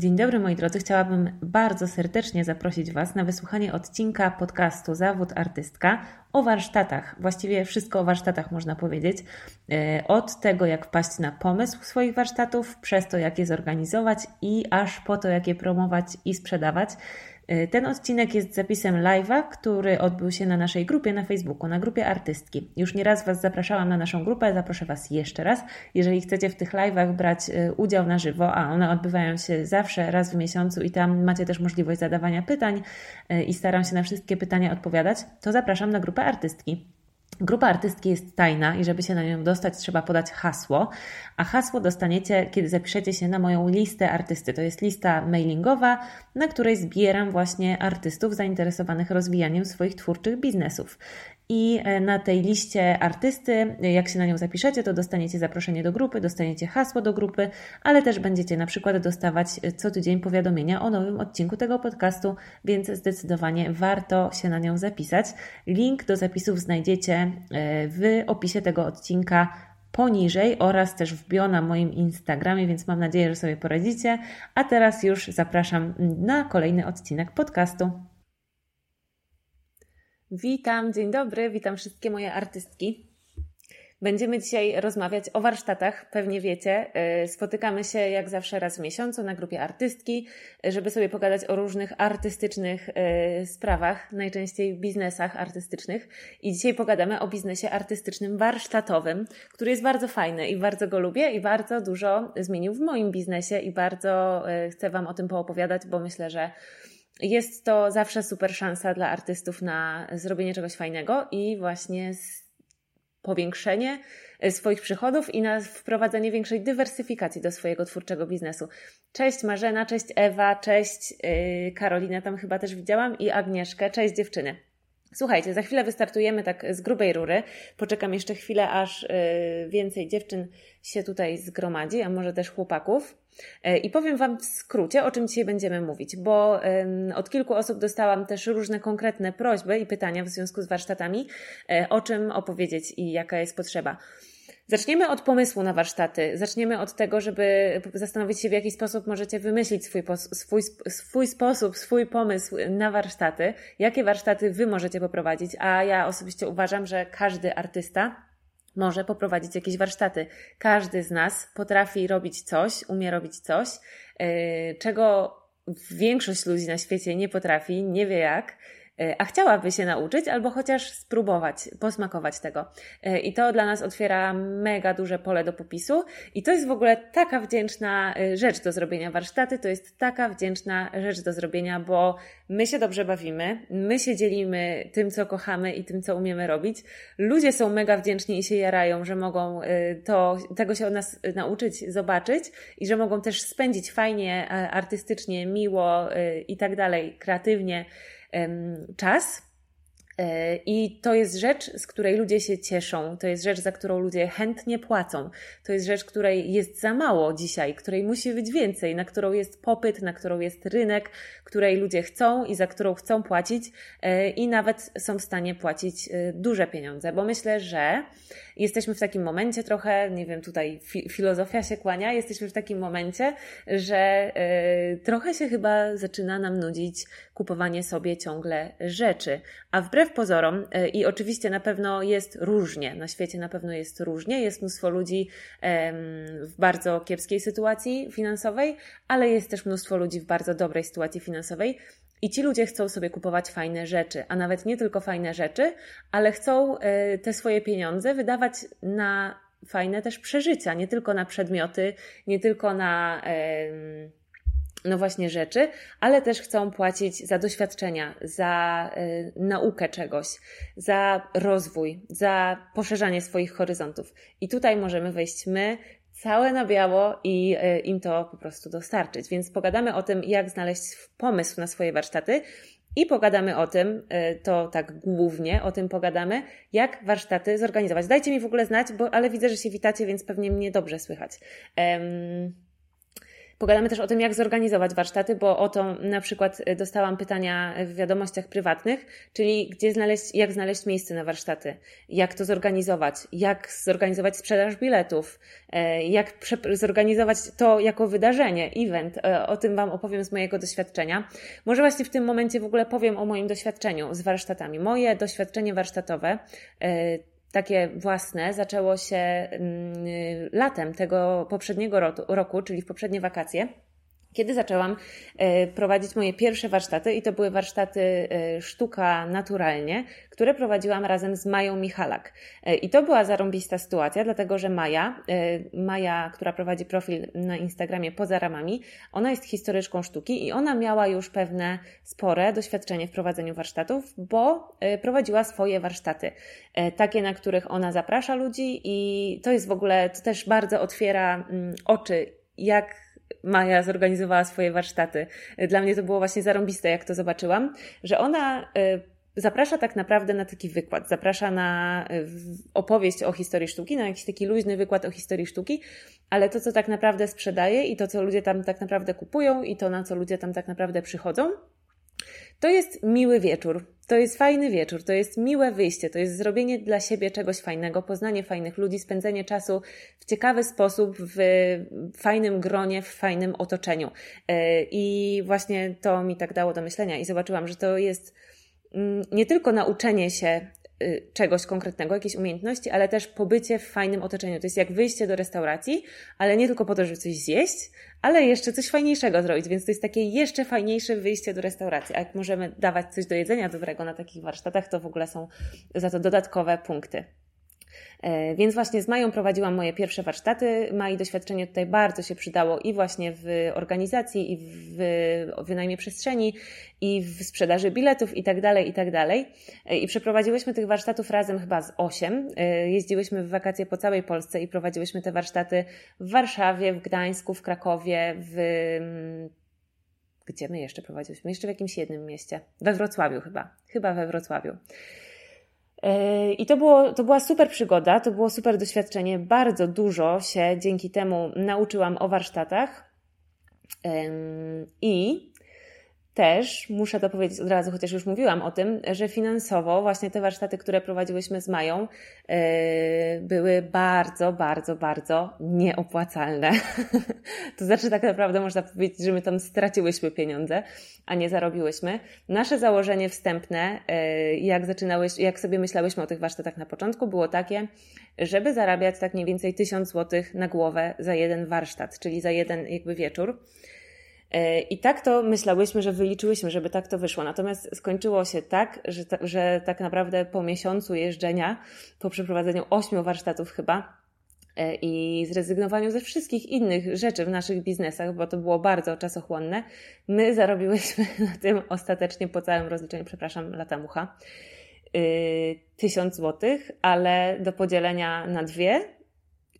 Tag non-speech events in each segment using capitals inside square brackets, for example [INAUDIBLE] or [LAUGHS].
Dzień dobry moi drodzy, chciałabym bardzo serdecznie zaprosić Was na wysłuchanie odcinka podcastu Zawód Artystka o warsztatach. Właściwie wszystko o warsztatach można powiedzieć. E, od tego, jak wpaść na pomysł swoich warsztatów, przez to, jak je zorganizować i aż po to, jak je promować i sprzedawać. E, ten odcinek jest zapisem live'a, który odbył się na naszej grupie na Facebooku, na grupie artystki. Już nieraz Was zapraszałam na naszą grupę, zaproszę Was jeszcze raz. Jeżeli chcecie w tych live'ach brać e, udział na żywo, a one odbywają się zawsze raz w miesiącu i tam macie też możliwość zadawania pytań e, i staram się na wszystkie pytania odpowiadać, to zapraszam na grupę artystki. Grupa artystki jest tajna i żeby się na nią dostać, trzeba podać hasło, a hasło dostaniecie, kiedy zapiszecie się na moją listę artysty. To jest lista mailingowa, na której zbieram właśnie artystów zainteresowanych rozwijaniem swoich twórczych biznesów. I e, na tej liście artysty, jak się na nią zapiszecie, to dostaniecie zaproszenie do grupy, dostaniecie hasło do grupy, ale też będziecie na przykład dostawać e, co tydzień powiadomienia o nowym odcinku tego podcastu, więc zdecydowanie warto się na nią zapisać. Link do zapisów znajdziecie e, w opisie tego odcinka poniżej oraz też w bio na moim Instagramie, więc mam nadzieję, że sobie poradzicie. A teraz już zapraszam na kolejny odcinek podcastu. Witam, dzień dobry, witam wszystkie moje artystki. Będziemy dzisiaj rozmawiać o warsztatach, pewnie wiecie. Y, spotykamy się jak zawsze raz w miesiącu na grupie artystki, żeby sobie pogadać o różnych artystycznych y, sprawach, najczęściej biznesach artystycznych. I dzisiaj pogadamy o biznesie artystycznym warsztatowym, który jest bardzo fajny i bardzo go lubię i bardzo dużo zmienił w moim biznesie i bardzo y, chcę Wam o tym poopowiadać, bo myślę, że jest to zawsze super szansa dla artystów na zrobienie czegoś fajnego i właśnie powiększenie e, swoich przychodów i na wprowadzenie większej dywersyfikacji do swojego twórczego biznesu. Cześć Marzena, cześć Ewa, cześć yy, Karolina, tam chyba też widziałam i Agnieszkę, cześć dziewczyny. Słuchajcie, za chwilę wystartujemy tak z grubej rury. Poczekam jeszcze chwilę, aż yy, więcej dziewczyn się tutaj zgromadzi, a może też chłopaków. E, I powiem Wam w skrócie, o czym dzisiaj będziemy mówić, bo od kilku osób dostałam też różne konkretne prośby i pytania w związku z warsztatami, e, o czym opowiedzieć i jaka jest potrzeba. Zaczniemy od pomysłu na warsztaty. Zaczniemy od tego, żeby zastanowić się, w jaki sposób możecie wymyślić swój, swój, swój sposób, swój pomysł na warsztaty, jakie warsztaty Wy możecie poprowadzić. A ja osobiście uważam, że każdy artysta może poprowadzić jakieś warsztaty. Każdy z nas potrafi robić coś, umie robić coś, yy, czego większość ludzi na świecie nie potrafi, nie wie jak. E, a chciałaby się nauczyć albo chociaż spróbować, posmakować tego. E, I to dla nas otwiera mega duże pole do popisu i to jest w ogóle taka wdzięczna e, rzecz do zrobienia warsztaty, to jest taka wdzięczna rzecz do zrobienia, bo my się dobrze bawimy, my się dzielimy tym, co kochamy i tym, co umiemy robić. Ludzie są mega wdzięczni i się jarają, że mogą to, tego się od nas nauczyć, zobaczyć i że mogą też spędzić fajnie, artystycznie, miło i tak dalej, kreatywnie czas. E, I to jest rzecz, z której ludzie się cieszą, to jest rzecz, za którą ludzie chętnie płacą, to jest rzecz, której jest za mało dzisiaj, której musi być więcej, na którą jest popyt, na którą jest rynek, której ludzie chcą i za którą chcą płacić e, i nawet są w stanie płacić e, duże pieniądze, bo myślę, że jesteśmy w takim momencie trochę, nie wiem, tutaj fi filozofia się kłania, jesteśmy w takim momencie, że trochę się chyba zaczyna nam nudzić kupowanie sobie ciągle rzeczy, a wbrew pozorom, e, i oczywiście na pewno jest różnie, na świecie na pewno jest różnie, jest mnóstwo ludzi w bardzo kiepskiej sytuacji finansowej, ale jest też mnóstwo ludzi w bardzo dobrej sytuacji finansowej. I ci ludzie chcą sobie kupować fajne rzeczy, a nawet nie tylko fajne rzeczy, ale chcą e, te swoje pieniądze wydawać na fajne też przeżycia, nie tylko na przedmioty, nie tylko na no właśnie rzeczy, ale też chcą płacić za doświadczenia, za y, naukę czegoś, za rozwój, za poszerzanie swoich horyzontów. I tutaj możemy wejść my, całe na biało i y, im to po prostu dostarczyć. Więc pogadamy o tym, jak znaleźć pomysł na swoje warsztaty. I pogadamy o tym, y, to tak głównie o tym pogadamy, jak warsztaty zorganizować. Dajcie mi w ogóle znać, bo ale widzę, że się witacie, więc pewnie mnie dobrze słychać. Um, Pogadamy też o tym, jak zorganizować warsztaty, bo o to na przykład e, dostałam pytania w wiadomościach prywatnych, czyli gdzie znaleźć, jak znaleźć miejsce na warsztaty, jak to zorganizować, jak zorganizować sprzedaż biletów, e, jak zorganizować to jako wydarzenie, event. E, o tym Wam opowiem z mojego doświadczenia. Może właśnie w tym momencie w ogóle powiem o moim doświadczeniu z warsztatami. Moje doświadczenie warsztatowe takie własne zaczęło się mm, latem tego poprzedniego roku, czyli w poprzednie wakacje kiedy zaczęłam e, prowadzić moje pierwsze warsztaty, i to były warsztaty e, Sztuka Naturalnie, które prowadziłam razem z Mają Michalak. E, I to była zarąbista sytuacja, dlatego że Maja, Maja, która prowadzi profil na Instagramie poza ramami, ona jest historyczką sztuki i ona miała już pewne spore doświadczenie w prowadzeniu warsztatów, bo prowadziła swoje warsztaty, takie, na których ona zaprasza ludzi i to jest w ogóle, to też bardzo otwiera mm, oczy, jak Maja zorganizowała swoje warsztaty. Dla mnie to było właśnie zarąbiste, jak to zobaczyłam, że ona y, zaprasza tak naprawdę na taki wykład, zaprasza na y, opowieść o historii sztuki, na jakiś taki luźny wykład o historii sztuki, ale to, co tak naprawdę sprzedaje i to, co ludzie tam tak naprawdę kupują i to, na co ludzie tam tak naprawdę przychodzą, to jest miły wieczór. To jest fajny wieczór, to jest miłe wyjście, to jest zrobienie dla siebie czegoś fajnego, poznanie fajnych ludzi, spędzenie czasu w ciekawy sposób, w fajnym gronie, w fajnym otoczeniu. E, I właśnie to mi tak dało do myślenia i zobaczyłam, że to jest mm, nie tylko nauczenie się czegoś konkretnego, jakiejś umiejętności, ale też pobycie w fajnym otoczeniu. To jest jak wyjście do restauracji, ale nie tylko po to, żeby coś zjeść, ale jeszcze coś fajniejszego zrobić, więc to jest takie jeszcze fajniejsze wyjście do restauracji. A jak możemy dawać coś do jedzenia dobrego na takich warsztatach, to w ogóle są za to dodatkowe punkty. E, więc właśnie z Mają prowadziłam moje pierwsze warsztaty. Mai doświadczenie tutaj bardzo się przydało i właśnie w organizacji, i w wynajmie przestrzeni, i w sprzedaży biletów i tak dalej, i tak dalej. E, I przeprowadziłyśmy tych warsztatów razem chyba z osiem. E, jeździłyśmy w wakacje po całej Polsce i prowadziłyśmy te warsztaty w Warszawie, w Gdańsku, w Krakowie, w mm, gdzie my jeszcze prowadziłyśmy? Jeszcze w jakimś jednym mieście. We Wrocławiu chyba. Chyba we Wrocławiu. I to, było, to była super przygoda, to było super doświadczenie. Bardzo dużo się dzięki temu nauczyłam o warsztatach. I też muszę to powiedzieć od razu, chociaż już mówiłam o tym, że finansowo właśnie te warsztaty, które prowadziłyśmy z Mają, yy, były bardzo, bardzo, bardzo nieopłacalne. [LAUGHS] to znaczy, tak naprawdę można powiedzieć, że my tam straciłyśmy pieniądze, a nie zarobiłyśmy. Nasze założenie wstępne, yy, jak zaczynałeś, jak sobie myślałyśmy o tych warsztatach na początku, było takie, żeby zarabiać tak mniej więcej 1000 zł na głowę za jeden warsztat, czyli za jeden jakby wieczór. E, I tak to myślałyśmy, że wyliczyłyśmy, żeby tak to wyszło. Natomiast skończyło się tak, że, ta, że tak naprawdę po miesiącu jeżdżenia, po przeprowadzeniu ośmiu warsztatów chyba, e, i zrezygnowaniu ze wszystkich innych rzeczy w naszych biznesach, bo to było bardzo czasochłonne, my zarobiłyśmy [LAUGHS] na tym ostatecznie po całym rozliczeniu, przepraszam, lata mucha, yy, tysiąc złotych, ale do podzielenia na dwie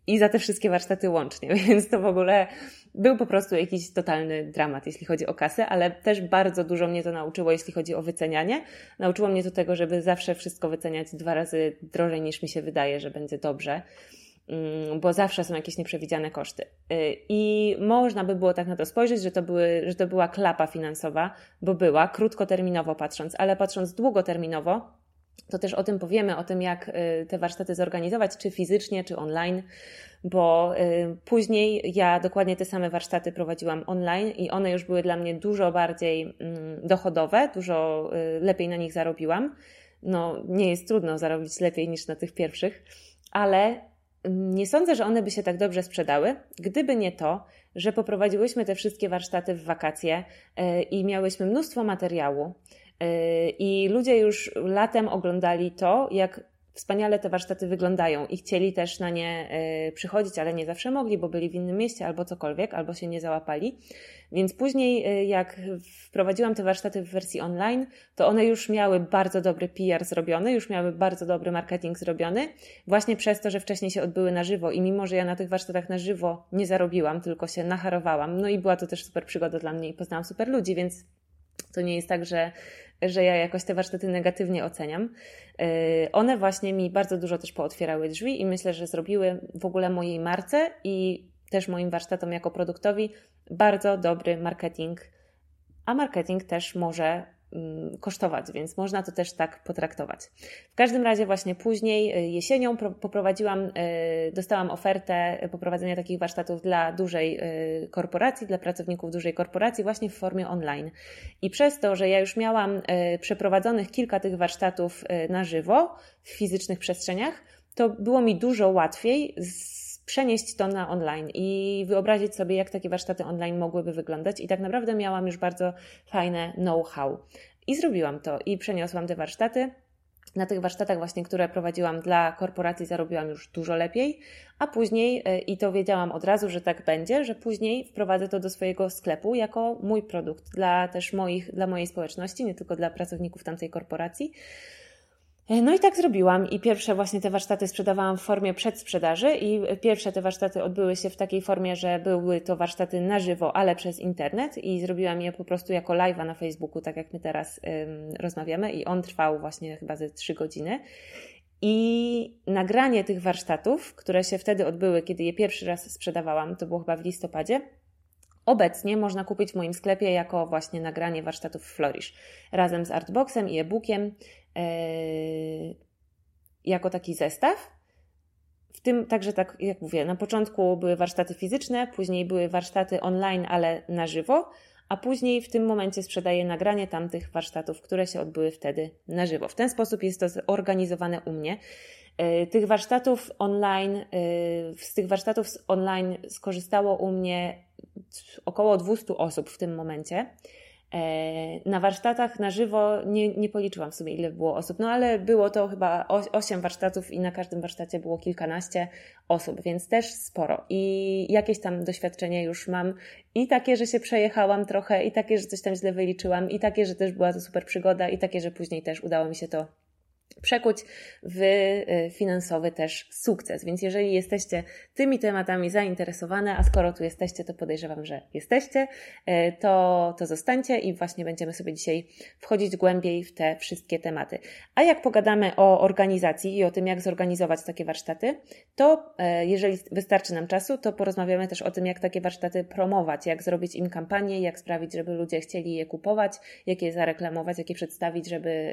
i za te wszystkie warsztaty łącznie, [LAUGHS] więc to w ogóle był po prostu jakiś totalny dramat, jeśli chodzi o kasę, ale też bardzo dużo mnie to nauczyło, jeśli chodzi o wycenianie. Nauczyło mnie do tego, żeby zawsze wszystko wyceniać dwa razy drożej niż mi się wydaje, że będzie dobrze mm, bo zawsze są jakieś nieprzewidziane koszty. Y, I można by było tak na to spojrzeć, że to, były, że to była klapa finansowa, bo była, krótkoterminowo patrząc, ale patrząc długoterminowo, to też o tym powiemy, o tym, jak y, te warsztaty zorganizować, czy fizycznie, czy online, bo y, później ja dokładnie te same warsztaty prowadziłam online i one już były dla mnie dużo bardziej mm, dochodowe, dużo y, lepiej na nich zarobiłam. No, nie jest trudno zarobić lepiej niż na tych pierwszych, ale mm, nie sądzę, że one by się tak dobrze sprzedały, gdyby nie to, że poprowadziłyśmy te wszystkie warsztaty w wakacje i miałyśmy mnóstwo materiału. I ludzie już latem oglądali to, jak wspaniale te warsztaty wyglądają i chcieli też na nie y, przychodzić, ale nie zawsze mogli, bo byli w innym mieście albo cokolwiek, albo się nie załapali. Więc później, y, jak wprowadziłam te warsztaty w wersji online, to one już miały bardzo dobry PR zrobiony, już miały bardzo dobry marketing zrobiony, właśnie przez to, że wcześniej się odbyły na żywo i mimo, że ja na tych warsztatach na żywo nie zarobiłam, tylko się nacharowałam, no i była to też super przygoda dla mnie i poznałam super ludzi, więc to nie jest tak, że że ja jakoś te warsztaty negatywnie oceniam. Y, one właśnie mi bardzo dużo też pootwierały drzwi i myślę, że zrobiły w ogóle mojej marce i też moim warsztatom jako produktowi bardzo dobry marketing, a marketing też może kosztować, więc można to też tak potraktować. W każdym razie właśnie później y, jesienią poprowadziłam, y, dostałam ofertę poprowadzenia takich warsztatów dla dużej korporacji, dla pracowników dużej korporacji właśnie w formie online. I przez to, że ja już miałam przeprowadzonych kilka tych warsztatów na żywo w fizycznych przestrzeniach, to było mi dużo łatwiej z przenieść to na online i wyobrazić sobie, jak takie warsztaty online mogłyby wyglądać. I tak naprawdę miałam już bardzo fajne know-how. I zrobiłam to i przeniosłam te warsztaty. Na tych warsztatach właśnie, które prowadziłam dla korporacji, zarobiłam już dużo lepiej, a później, e, i to wiedziałam od razu, że tak będzie, że później wprowadzę to do swojego sklepu jako mój produkt dla też moich, dla mojej społeczności, nie tylko dla pracowników tamtej korporacji. E, no i tak zrobiłam i pierwsze właśnie te warsztaty sprzedawałam w formie przedsprzedaży i pierwsze te warsztaty odbyły się w takiej formie, że były to warsztaty na żywo, ale przez internet i zrobiłam je po prostu jako live'a na Facebooku, tak jak my teraz ym, rozmawiamy i on trwał właśnie chyba ze trzy godziny. I nagranie tych warsztatów, które się wtedy odbyły, kiedy je pierwszy raz sprzedawałam, to było chyba w listopadzie, Obecnie można kupić w moim sklepie jako właśnie nagranie warsztatów Flourish razem z artboxem i e-bookiem jako taki zestaw. W tym także, tak jak mówię, na początku były warsztaty fizyczne, później były warsztaty online, ale na żywo, a później w tym momencie sprzedaję nagranie tamtych warsztatów, które się odbyły wtedy na żywo. W ten sposób jest to zorganizowane u mnie. E, tych warsztatów online, e, z tych warsztatów online skorzystało u mnie około 200 osób w tym momencie. E, na warsztatach na żywo nie, nie policzyłam w sumie, ile było osób, no ale było to chyba 8 warsztatów i na każdym warsztacie było kilkanaście osób, więc też sporo. I jakieś tam doświadczenie już mam i takie, że się przejechałam trochę, i takie, że coś tam źle wyliczyłam, i takie, że też była to super przygoda, i takie, że później też udało mi się to przekuć w y, finansowy też sukces. Więc jeżeli jesteście tymi tematami zainteresowane, a skoro tu jesteście, to podejrzewam, że jesteście, y, to, to zostańcie i właśnie będziemy sobie dzisiaj wchodzić głębiej w te wszystkie tematy. A jak pogadamy o organizacji i o tym, jak zorganizować takie warsztaty, to y, jeżeli wystarczy nam czasu, to porozmawiamy też o tym, jak takie warsztaty promować, jak zrobić im kampanię, jak sprawić, żeby ludzie chcieli je kupować, jak je zareklamować, jak je przedstawić, żeby,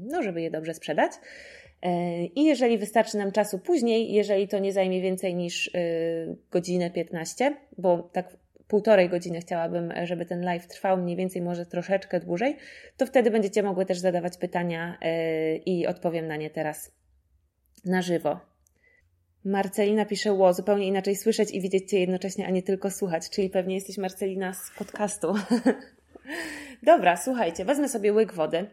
no, żeby je dobrze sprzedać. E, I jeżeli wystarczy nam czasu później, jeżeli to nie zajmie więcej niż e, godzinę 15, bo tak półtorej godziny chciałabym, żeby ten live trwał, mniej więcej może troszeczkę dłużej, to wtedy będziecie mogły też zadawać pytania e, i odpowiem na nie teraz na żywo. Marcelina pisze, ło, zupełnie inaczej słyszeć i widzieć Cię jednocześnie, a nie tylko słuchać, czyli pewnie jesteś Marcelina z podcastu. [LAUGHS] Dobra, słuchajcie, wezmę sobie łyk wody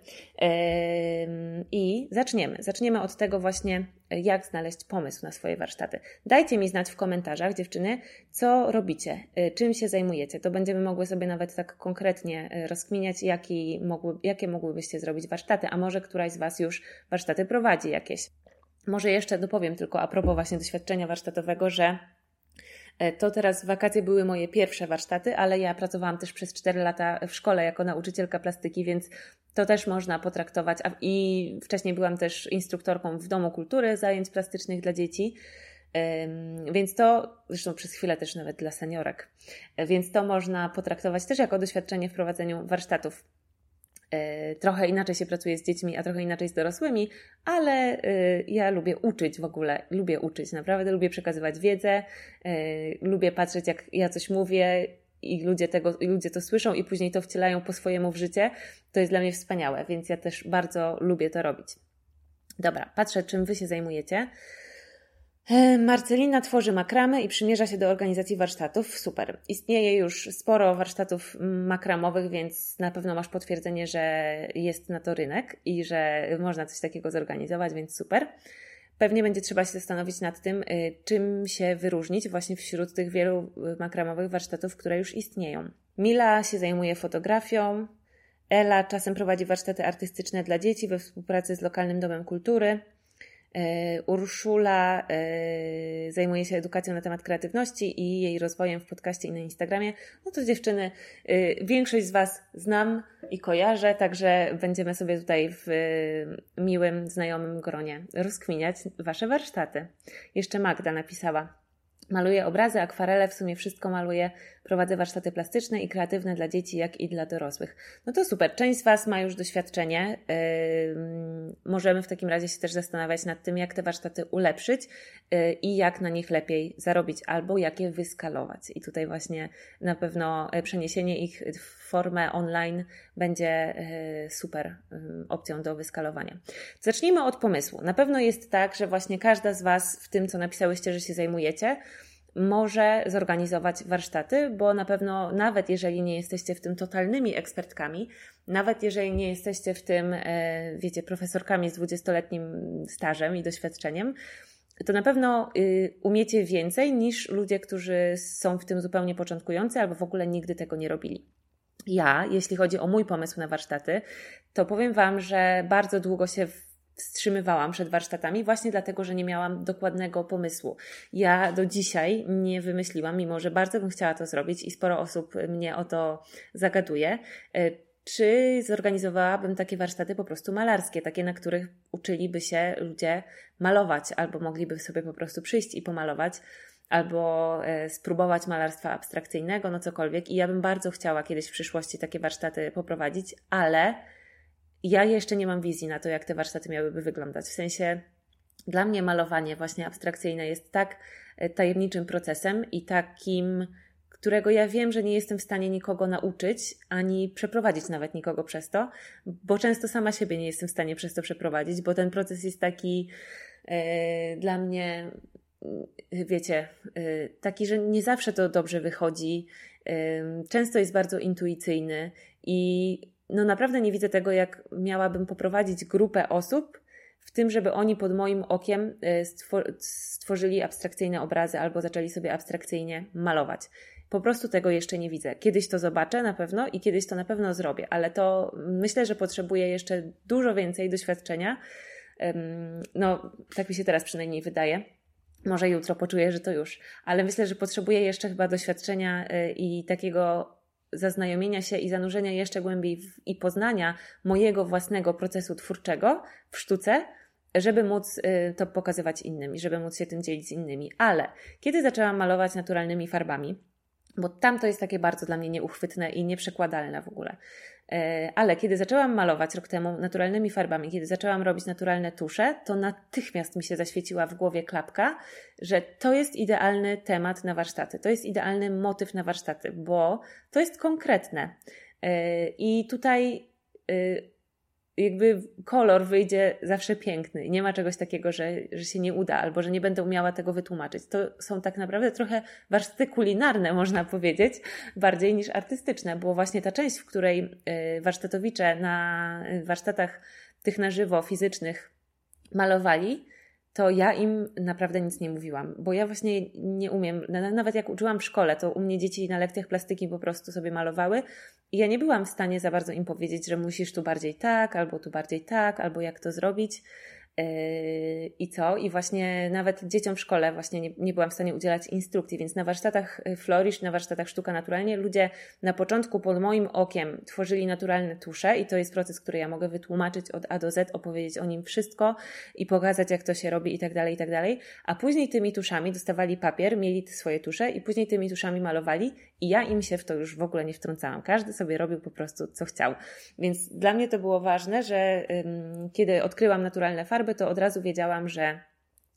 i zaczniemy. Zaczniemy od tego właśnie, jak znaleźć pomysł na swoje warsztaty. Dajcie mi znać w komentarzach, dziewczyny, co robicie, yy, czym się zajmujecie. To będziemy mogły sobie nawet tak konkretnie yy, rozkminiać, jaki mogły, jakie mogłybyście zrobić warsztaty, a może któraś z Was już warsztaty prowadzi jakieś. Może jeszcze dopowiem tylko a propos właśnie doświadczenia warsztatowego, że to teraz wakacje były moje pierwsze warsztaty, ale ja pracowałam też przez 4 lata w szkole jako nauczycielka plastyki, więc to też można potraktować. I wcześniej byłam też instruktorką w Domu Kultury zajęć plastycznych dla dzieci. Więc to, zresztą przez chwilę też nawet dla seniorek, e, więc to można potraktować też jako doświadczenie w prowadzeniu warsztatów E, trochę inaczej się pracuje z dziećmi, a trochę inaczej z dorosłymi, ale e, ja lubię uczyć w ogóle, lubię uczyć, naprawdę lubię przekazywać wiedzę, e, lubię patrzeć, jak ja coś mówię i ludzie, tego, i ludzie to słyszą i później to wcielają po swojemu w życie. To jest dla mnie wspaniałe, więc ja też bardzo lubię to robić. Dobra, patrzę, czym Wy się zajmujecie. E, Marcelina tworzy makramy i przymierza się do organizacji warsztatów. Super. Istnieje już sporo warsztatów makramowych, więc na pewno masz potwierdzenie, że jest na to rynek i że można coś takiego zorganizować, więc super. Pewnie będzie trzeba się zastanowić nad tym, e, czym się wyróżnić właśnie wśród tych wielu e, makramowych warsztatów, które już istnieją. Mila się zajmuje fotografią. Ela czasem prowadzi warsztaty artystyczne dla dzieci we współpracy z lokalnym domem kultury. E, Urszula e, zajmuje się edukacją na temat kreatywności i jej rozwojem w podcaście i na Instagramie. No to dziewczyny, e, większość z Was znam i kojarzę, także będziemy sobie tutaj w miłym, znajomym gronie rozkminiać Wasze warsztaty. Jeszcze Magda napisała. Maluję obrazy, akwarele, w sumie wszystko maluję prowadzę warsztaty plastyczne i kreatywne dla dzieci, jak i dla dorosłych. No to super. Część z Was ma już doświadczenie. Yy, możemy w takim razie się też zastanawiać nad tym, jak te warsztaty ulepszyć yy, i jak na nich lepiej zarobić, albo jak je wyskalować. I tutaj właśnie na pewno e, przeniesienie ich w formę online będzie e, super opcją do wyskalowania. Zacznijmy od pomysłu. Na pewno jest tak, że właśnie każda z Was w tym, co napisałyście, że się zajmujecie, może zorganizować warsztaty, bo na pewno nawet jeżeli nie jesteście w tym totalnymi ekspertkami, nawet jeżeli nie jesteście w tym, e, wiecie, profesorkami z 20-letnim stażem i doświadczeniem, to na pewno y, umiecie więcej niż ludzie, którzy są w tym zupełnie początkujący albo w ogóle nigdy tego nie robili. Ja, jeśli chodzi o mój pomysł na warsztaty, to powiem Wam, że bardzo długo się wstrzymywałam przed warsztatami właśnie dlatego, że nie miałam dokładnego pomysłu. Ja do dzisiaj nie wymyśliłam, mimo że bardzo bym chciała to zrobić i sporo osób mnie o to zagaduje. E, czy zorganizowałabym takie warsztaty po prostu malarskie, takie, na których uczyliby się ludzie malować, albo mogliby sobie po prostu przyjść i pomalować, albo e, spróbować malarstwa abstrakcyjnego, no cokolwiek. I ja bym bardzo chciała kiedyś w przyszłości takie warsztaty poprowadzić, ale ja jeszcze nie mam wizji na to, jak te warsztaty miałyby wyglądać. W sensie dla mnie malowanie właśnie abstrakcyjne jest tak e, tajemniczym procesem i takim, którego ja wiem, że nie jestem w stanie nikogo nauczyć, ani przeprowadzić nawet nikogo przez to, bo często sama siebie nie jestem w stanie przez to przeprowadzić, bo ten proces jest taki e, dla mnie, e, wiecie, e, taki, że nie zawsze to dobrze wychodzi. Często jest bardzo intuicyjny i no naprawdę nie widzę tego, jak miałabym poprowadzić grupę osób w tym, żeby oni pod moim okiem e, stworzyli abstrakcyjne obrazy albo zaczęli sobie abstrakcyjnie malować. Po prostu tego jeszcze nie widzę. Kiedyś to zobaczę na pewno i kiedyś to na pewno zrobię, ale to myślę, że potrzebuję jeszcze dużo więcej doświadczenia. No, tak mi się teraz przynajmniej wydaje. Może jutro poczuję, że to już, ale myślę, że potrzebuję jeszcze chyba doświadczenia e, i takiego zaznajomienia się i zanurzenia jeszcze głębiej w, i poznania mojego własnego procesu twórczego w sztuce, żeby móc y, to pokazywać innym i żeby móc się tym dzielić z innymi. Ale kiedy zaczęłam malować naturalnymi farbami, bo tam to jest takie bardzo dla mnie nieuchwytne i nieprzekładalne w ogóle. E, ale kiedy zaczęłam malować rok temu naturalnymi farbami, kiedy zaczęłam robić naturalne tusze, to natychmiast mi się zaświeciła w głowie klapka, że to jest idealny temat na warsztaty, to jest idealny motyw na warsztaty, bo to jest konkretne. E, I tutaj y, jakby kolor wyjdzie zawsze piękny i nie ma czegoś takiego, że, że się nie uda albo że nie będę umiała tego wytłumaczyć. To są tak naprawdę trochę warsztaty kulinarne, można powiedzieć, bardziej niż artystyczne, bo właśnie ta część, w której y, warsztatowicze na warsztatach tych na żywo, fizycznych malowali, to ja im naprawdę nic nie mówiłam, bo ja właśnie nie umiem. Nawet jak uczyłam w szkole, to u mnie dzieci na lekcjach plastyki po prostu sobie malowały i ja nie byłam w stanie za bardzo im powiedzieć, że musisz tu bardziej tak, albo tu bardziej tak, albo jak to zrobić. Yy, I co? I właśnie nawet dzieciom w szkole właśnie nie, nie byłam w stanie udzielać instrukcji, więc na warsztatach y, Florisz, na warsztatach Sztuka Naturalnie ludzie na początku pod moim okiem tworzyli naturalne tusze i to jest proces, który ja mogę wytłumaczyć od A do Z, opowiedzieć o nim wszystko i pokazać jak to się robi i tak dalej, i tak dalej. A później tymi tuszami dostawali papier, mieli swoje tusze i później tymi tuszami malowali i ja im się w to już w ogóle nie wtrącałam. Każdy sobie robił po prostu co chciał. Więc dla mnie to było ważne, że kiedy odkryłam naturalne farby, to od razu wiedziałam, że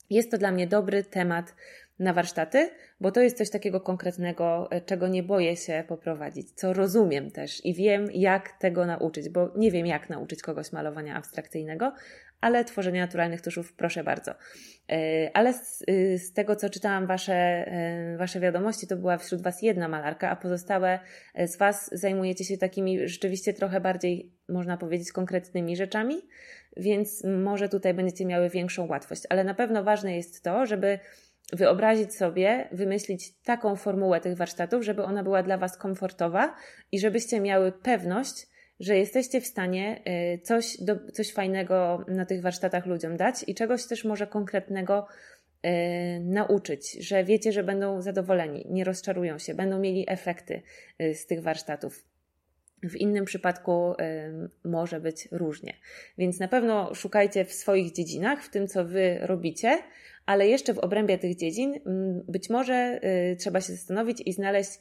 jest to dla mnie dobry temat na warsztaty, bo to jest coś takiego konkretnego, e, czego nie boję się poprowadzić, co rozumiem też i wiem, jak tego nauczyć, bo nie wiem, jak nauczyć kogoś malowania abstrakcyjnego, ale tworzenia naturalnych tuszów proszę bardzo. E, ale z, y, z, tego, co czytałam wasze, e, wasze wiadomości, to była wśród Was jedna malarka, a pozostałe z Was zajmujecie się takimi rzeczywiście trochę bardziej, można powiedzieć, konkretnymi rzeczami, więc może tutaj będziecie miały większą łatwość. Ale na pewno ważne jest to, żeby wyobrazić sobie, wymyślić taką formułę tych warsztatów, żeby ona była dla Was komfortowa i żebyście miały pewność, że jesteście w stanie y, coś, do, coś fajnego na tych warsztatach ludziom dać i czegoś też może konkretnego y, nauczyć, że wiecie, że będą zadowoleni, nie rozczarują się, będą mieli efekty y, z tych warsztatów. W innym przypadku może być różnie. Więc na pewno szukajcie w swoich dziedzinach, w tym, co wy robicie, ale jeszcze w obrębie tych dziedzin być może trzeba się zastanowić i znaleźć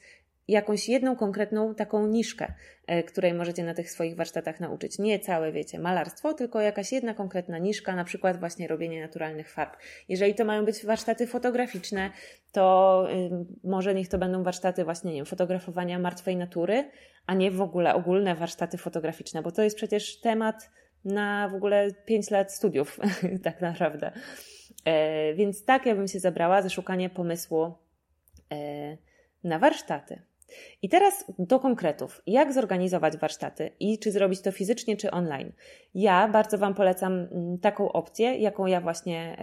jakąś jedną konkretną taką niszkę, e, której możecie na tych swoich warsztatach nauczyć. Nie całe, wiecie, malarstwo, tylko jakaś jedna konkretna niszka, na przykład właśnie robienie naturalnych farb. Jeżeli to mają być warsztaty fotograficzne, to y, może niech to będą warsztaty właśnie, nie wiem, fotografowania martwej natury, a nie w ogóle ogólne warsztaty fotograficzne, bo to jest przecież temat na w ogóle 5 lat studiów, [LAUGHS] tak naprawdę. E, więc tak ja bym się zabrała za szukanie pomysłu e, na warsztaty. I teraz do konkretów. Jak zorganizować warsztaty i czy zrobić to fizycznie, czy online? Ja bardzo Wam polecam mm, taką opcję, jaką ja właśnie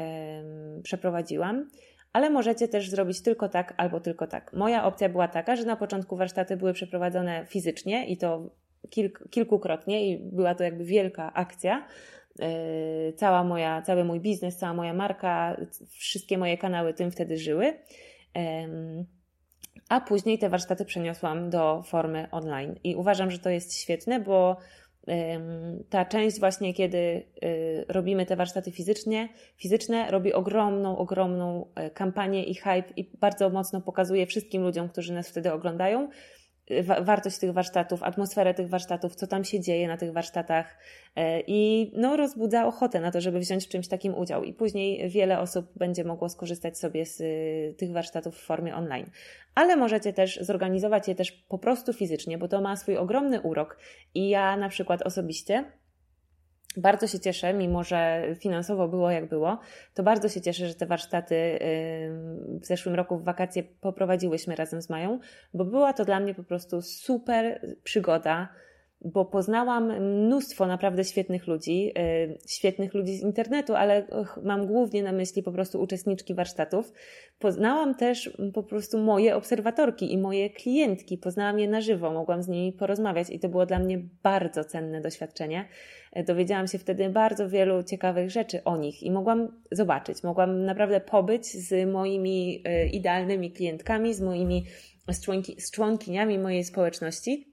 przeprowadziłam, ale możecie też zrobić tylko tak albo tylko tak. Moja opcja była taka, że na początku warsztaty były przeprowadzone fizycznie i to kilk, kilkukrotnie i była to jakby wielka akcja. Yy, cała moja, cały mój biznes, cała moja marka, wszystkie moje kanały tym wtedy żyły. A później te warsztaty przeniosłam do formy online. I uważam, że to jest świetne, bo ta część właśnie, kiedy y, robimy te warsztaty fizycznie, fizyczne, robi ogromną, ogromną e, kampanię i hype i bardzo mocno pokazuje wszystkim ludziom, którzy nas wtedy oglądają, wartość tych warsztatów, atmosferę tych warsztatów, co tam się dzieje na tych warsztatach e, i no, rozbudza ochotę na to, żeby wziąć w czymś takim udział. I później wiele osób będzie mogło skorzystać sobie z y, tych warsztatów w formie online. Ale możecie też zorganizować je też po prostu fizycznie, bo to ma swój ogromny urok. I ja na przykład osobiście bardzo się cieszę, mimo że finansowo było jak było, to bardzo się cieszę, że te warsztaty w zeszłym roku w wakacje poprowadziłyśmy razem z Mają, bo była to dla mnie po prostu super przygoda bo poznałam mnóstwo naprawdę świetnych ludzi, y, świetnych ludzi z internetu, ale mam głównie na myśli po prostu uczestniczki warsztatów. Poznałam też po prostu moje obserwatorki i moje klientki, poznałam je na żywo, mogłam z nimi porozmawiać i to było dla mnie bardzo cenne doświadczenie. E, dowiedziałam się wtedy bardzo wielu ciekawych rzeczy o nich i mogłam zobaczyć, mogłam naprawdę pobyć z moimi e, idealnymi klientkami, z moimi z członkiniami mojej społeczności E,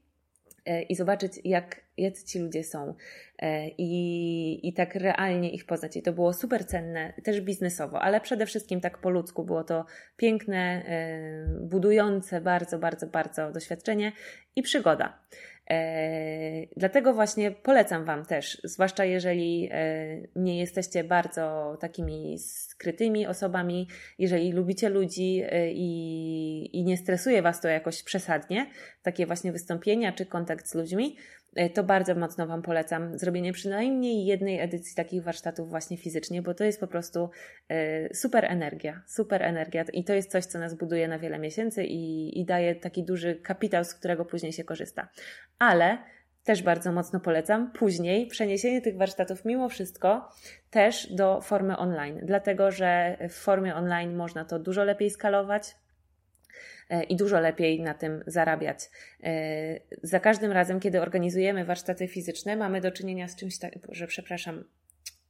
i zobaczyć, jak, jacy ci ludzie są e, i, i tak realnie ich poznać. I to było super cenne, też biznesowo, ale przede wszystkim tak po ludzku. Było to piękne, e, budujące bardzo, bardzo, bardzo doświadczenie i przygoda. Dlatego właśnie polecam Wam też, zwłaszcza jeżeli nie jesteście bardzo takimi skrytymi osobami, jeżeli lubicie ludzi y, i, i nie stresuje Was to jakoś przesadnie, takie właśnie wystąpienia czy kontakt z ludźmi, to bardzo mocno Wam polecam zrobienie przynajmniej jednej edycji takich warsztatów właśnie fizycznie, bo to jest po prostu super energia, super energia i to jest coś, co nas buduje na wiele miesięcy i, i daje taki duży kapitał, z którego później się korzysta. Ale też bardzo mocno polecam. Później przeniesienie tych warsztatów mimo wszystko też do formy online, dlatego że w formie online można to dużo lepiej skalować, e, i dużo lepiej na tym zarabiać. E, za każdym razem, kiedy organizujemy warsztaty fizyczne, mamy do czynienia z czymś takim, że przepraszam,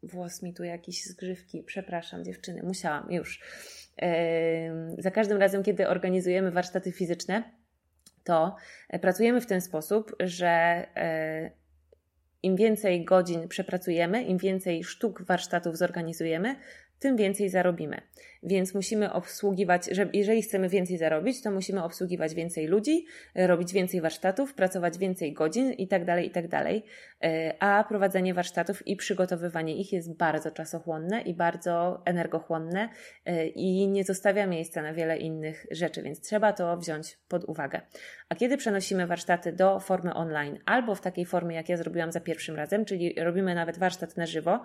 włos mi tu jakiś zgrzywki, przepraszam dziewczyny, musiałam już. E, za każdym razem, kiedy organizujemy warsztaty fizyczne, to e, pracujemy w ten sposób, że e, im więcej godzin przepracujemy, im więcej sztuk warsztatów zorganizujemy, tym więcej zarobimy. Więc musimy obsługiwać, że jeżeli chcemy więcej zarobić, to musimy obsługiwać więcej ludzi, robić więcej warsztatów, pracować więcej godzin i tak dalej, i tak. E, a prowadzenie warsztatów i przygotowywanie ich jest bardzo czasochłonne i bardzo energochłonne e, i nie zostawia miejsca na wiele innych rzeczy, więc trzeba to wziąć pod uwagę. A kiedy przenosimy warsztaty do formy online albo w takiej formie, jak ja zrobiłam za pierwszym razem, czyli robimy nawet warsztat na żywo,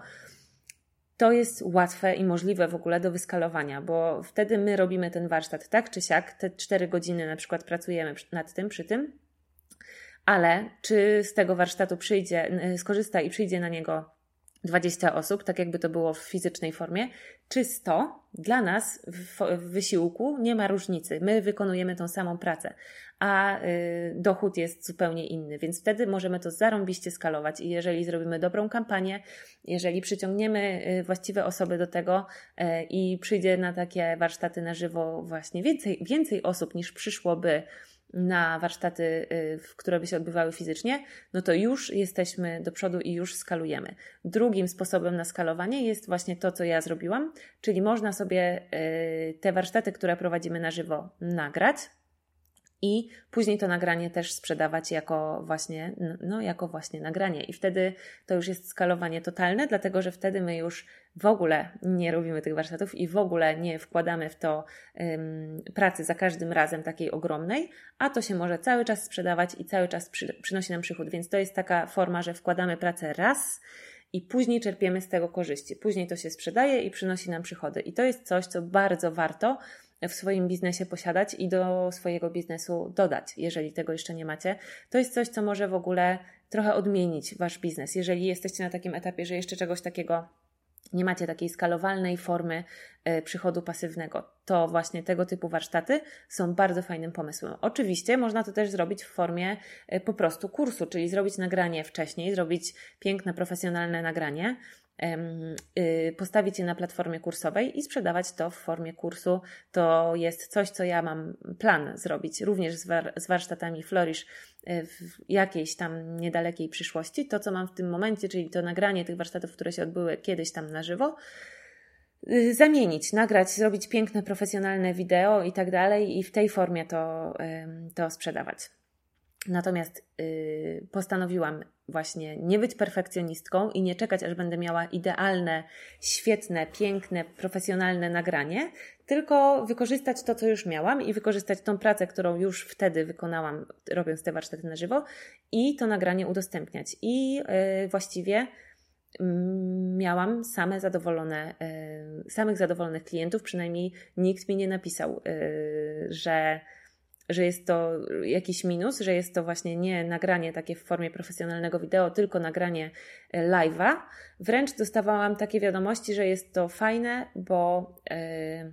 to jest łatwe i możliwe w ogóle do wyskalowania, bo wtedy my robimy ten warsztat tak czy siak, te 4 godziny na przykład pracujemy nad tym, przy tym, ale czy z tego warsztatu przyjdzie, skorzysta i przyjdzie na niego 20 osób, tak jakby to było w fizycznej formie, czy 100, dla nas w, w wysiłku nie ma różnicy. My wykonujemy tą samą pracę, a y, dochód jest zupełnie inny, więc wtedy możemy to zarąbiście skalować i jeżeli zrobimy dobrą kampanię, jeżeli przyciągniemy y, właściwe osoby do tego y, i przyjdzie na takie warsztaty na żywo właśnie więcej, więcej osób niż przyszłoby na warsztaty, y, które by się odbywały fizycznie, no to już jesteśmy do przodu i już skalujemy. Drugim sposobem na skalowanie jest właśnie to, co ja zrobiłam, czyli można sobie y, te warsztaty, które prowadzimy na żywo, nagrać i później to nagranie też sprzedawać jako właśnie, no, jako właśnie nagranie. I wtedy to już jest skalowanie totalne, dlatego że wtedy my już w ogóle nie robimy tych warsztatów i w ogóle nie wkładamy w to pracy za każdym razem takiej ogromnej, a to się może cały czas sprzedawać i cały czas przy, przynosi nam przychód. Więc to jest taka forma, że wkładamy pracę raz i później czerpiemy z tego korzyści. Później to się sprzedaje i przynosi nam przychody. I to jest coś, co bardzo warto w swoim biznesie posiadać i do swojego biznesu dodać, jeżeli tego jeszcze nie macie. To jest coś, co może w ogóle trochę odmienić wasz biznes. Jeżeli jesteście na takim etapie, że jeszcze czegoś takiego nie macie takiej skalowalnej formy e, przychodu pasywnego, to właśnie tego typu warsztaty są bardzo fajnym pomysłem. Oczywiście można to też zrobić w formie e, po prostu kursu, czyli zrobić nagranie wcześniej, zrobić piękne, profesjonalne nagranie, postawić je na platformie kursowej i sprzedawać to w formie kursu. To jest coś, co ja mam plan zrobić również z, war z warsztatami Flourish y, w jakiejś tam niedalekiej przyszłości. To, co mam w tym momencie, czyli to nagranie tych warsztatów, które się odbyły kiedyś tam na żywo, y, zamienić, nagrać, zrobić piękne, profesjonalne wideo i tak dalej, i w tej formie to, to sprzedawać. Natomiast postanowiłam właśnie nie być perfekcjonistką i nie czekać, aż będę miała idealne, świetne, piękne, profesjonalne nagranie, tylko wykorzystać to, co już miałam i wykorzystać tą pracę, którą już wtedy wykonałam, robiąc te warsztaty na żywo i to nagranie udostępniać. I yy, właściwie mm, miałam same zadowolone, yy, samych zadowolonych klientów, przynajmniej nikt mi nie napisał, yy, że że jest to jakiś minus, że jest to właśnie nie nagranie takie w formie profesjonalnego wideo, tylko nagranie e, live'a. Wręcz dostawałam takie wiadomości, że jest to fajne, bo, yy,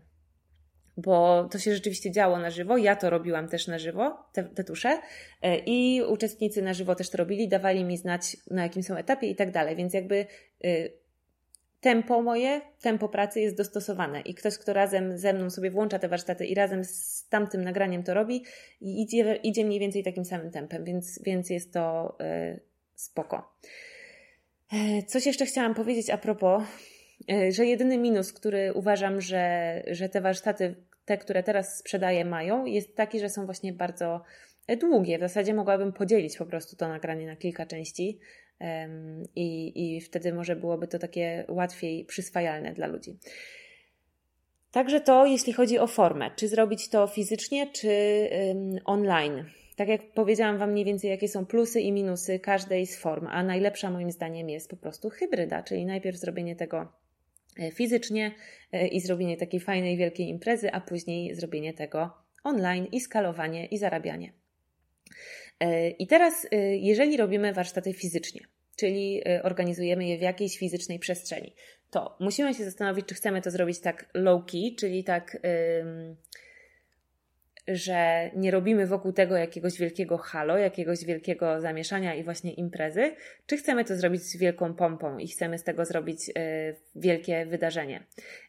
bo to się rzeczywiście działo na żywo. Ja to robiłam też na żywo, te, te tusze, yy, i uczestnicy na żywo też to robili, dawali mi znać, na jakim są etapie i tak dalej. Więc jakby. Yy, tempo moje, tempo pracy jest dostosowane i ktoś, kto razem ze mną sobie włącza te warsztaty i razem z tamtym nagraniem to robi, idzie, idzie mniej więcej takim samym tempem, więc, więc jest to y, spoko. E, coś jeszcze chciałam powiedzieć a propos, y, że jedyny minus, który uważam, że, że te warsztaty, te, które teraz sprzedaję, mają, jest taki, że są właśnie bardzo długie. W zasadzie mogłabym podzielić po prostu to nagranie na kilka części i, i wtedy może byłoby to takie łatwiej przyswajalne dla ludzi. Także to, jeśli chodzi o formę, czy zrobić to fizycznie, czy online. Tak jak powiedziałam Wam mniej więcej, jakie są plusy i minusy każdej z form, a najlepsza moim zdaniem jest po prostu hybryda, czyli najpierw zrobienie tego e, fizycznie e, i zrobienie takiej fajnej, wielkiej imprezy, a później zrobienie tego online i skalowanie i zarabianie. E, I teraz, jeżeli robimy warsztaty fizycznie, czyli y, organizujemy je w jakiejś fizycznej przestrzeni. To musimy się zastanowić, czy chcemy to zrobić tak low-key, czyli tak. Yy, że nie robimy wokół tego jakiegoś wielkiego halo, jakiegoś wielkiego zamieszania i właśnie imprezy, czy chcemy to zrobić z wielką pompą i chcemy z tego zrobić y, wielkie wydarzenie.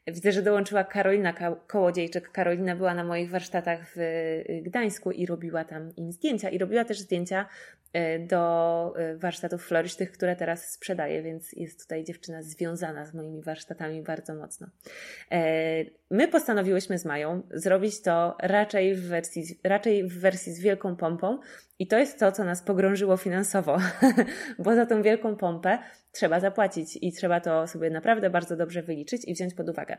Widzę, że dołączyła Karolina Kołodziejczyk. Karolina była na moich warsztatach w y, Gdańsku i robiła tam im zdjęcia i robiła też zdjęcia E, do warsztatów florystych, które teraz sprzedaję, więc jest tutaj dziewczyna związana z moimi warsztatami bardzo mocno. E, my postanowiłyśmy z Mają zrobić to raczej w wersji, raczej w wersji z wielką pompą i to jest to, co nas pogrążyło finansowo, [LAUGHS] bo za tą wielką pompę trzeba zapłacić i trzeba to sobie naprawdę bardzo dobrze wyliczyć i wziąć pod uwagę.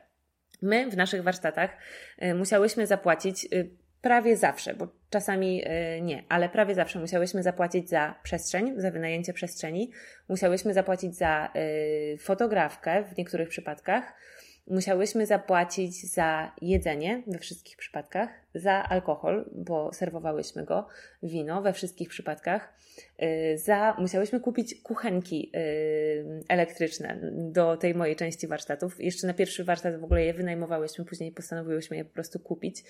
My w naszych warsztatach musiałyśmy zapłacić prawie zawsze, bo czasami y, nie, ale prawie zawsze musiałyśmy zapłacić za przestrzeń, za wynajęcie przestrzeni, musiałyśmy zapłacić za y, fotografkę w niektórych przypadkach, musiałyśmy zapłacić za jedzenie we wszystkich przypadkach, za alkohol, bo serwowałyśmy go, wino we wszystkich przypadkach, y, za, musiałyśmy kupić kuchenki elektryczne do tej mojej części warsztatów. Jeszcze na pierwszy warsztat w ogóle je wynajmowałyśmy, później postanowiłyśmy je po prostu kupić.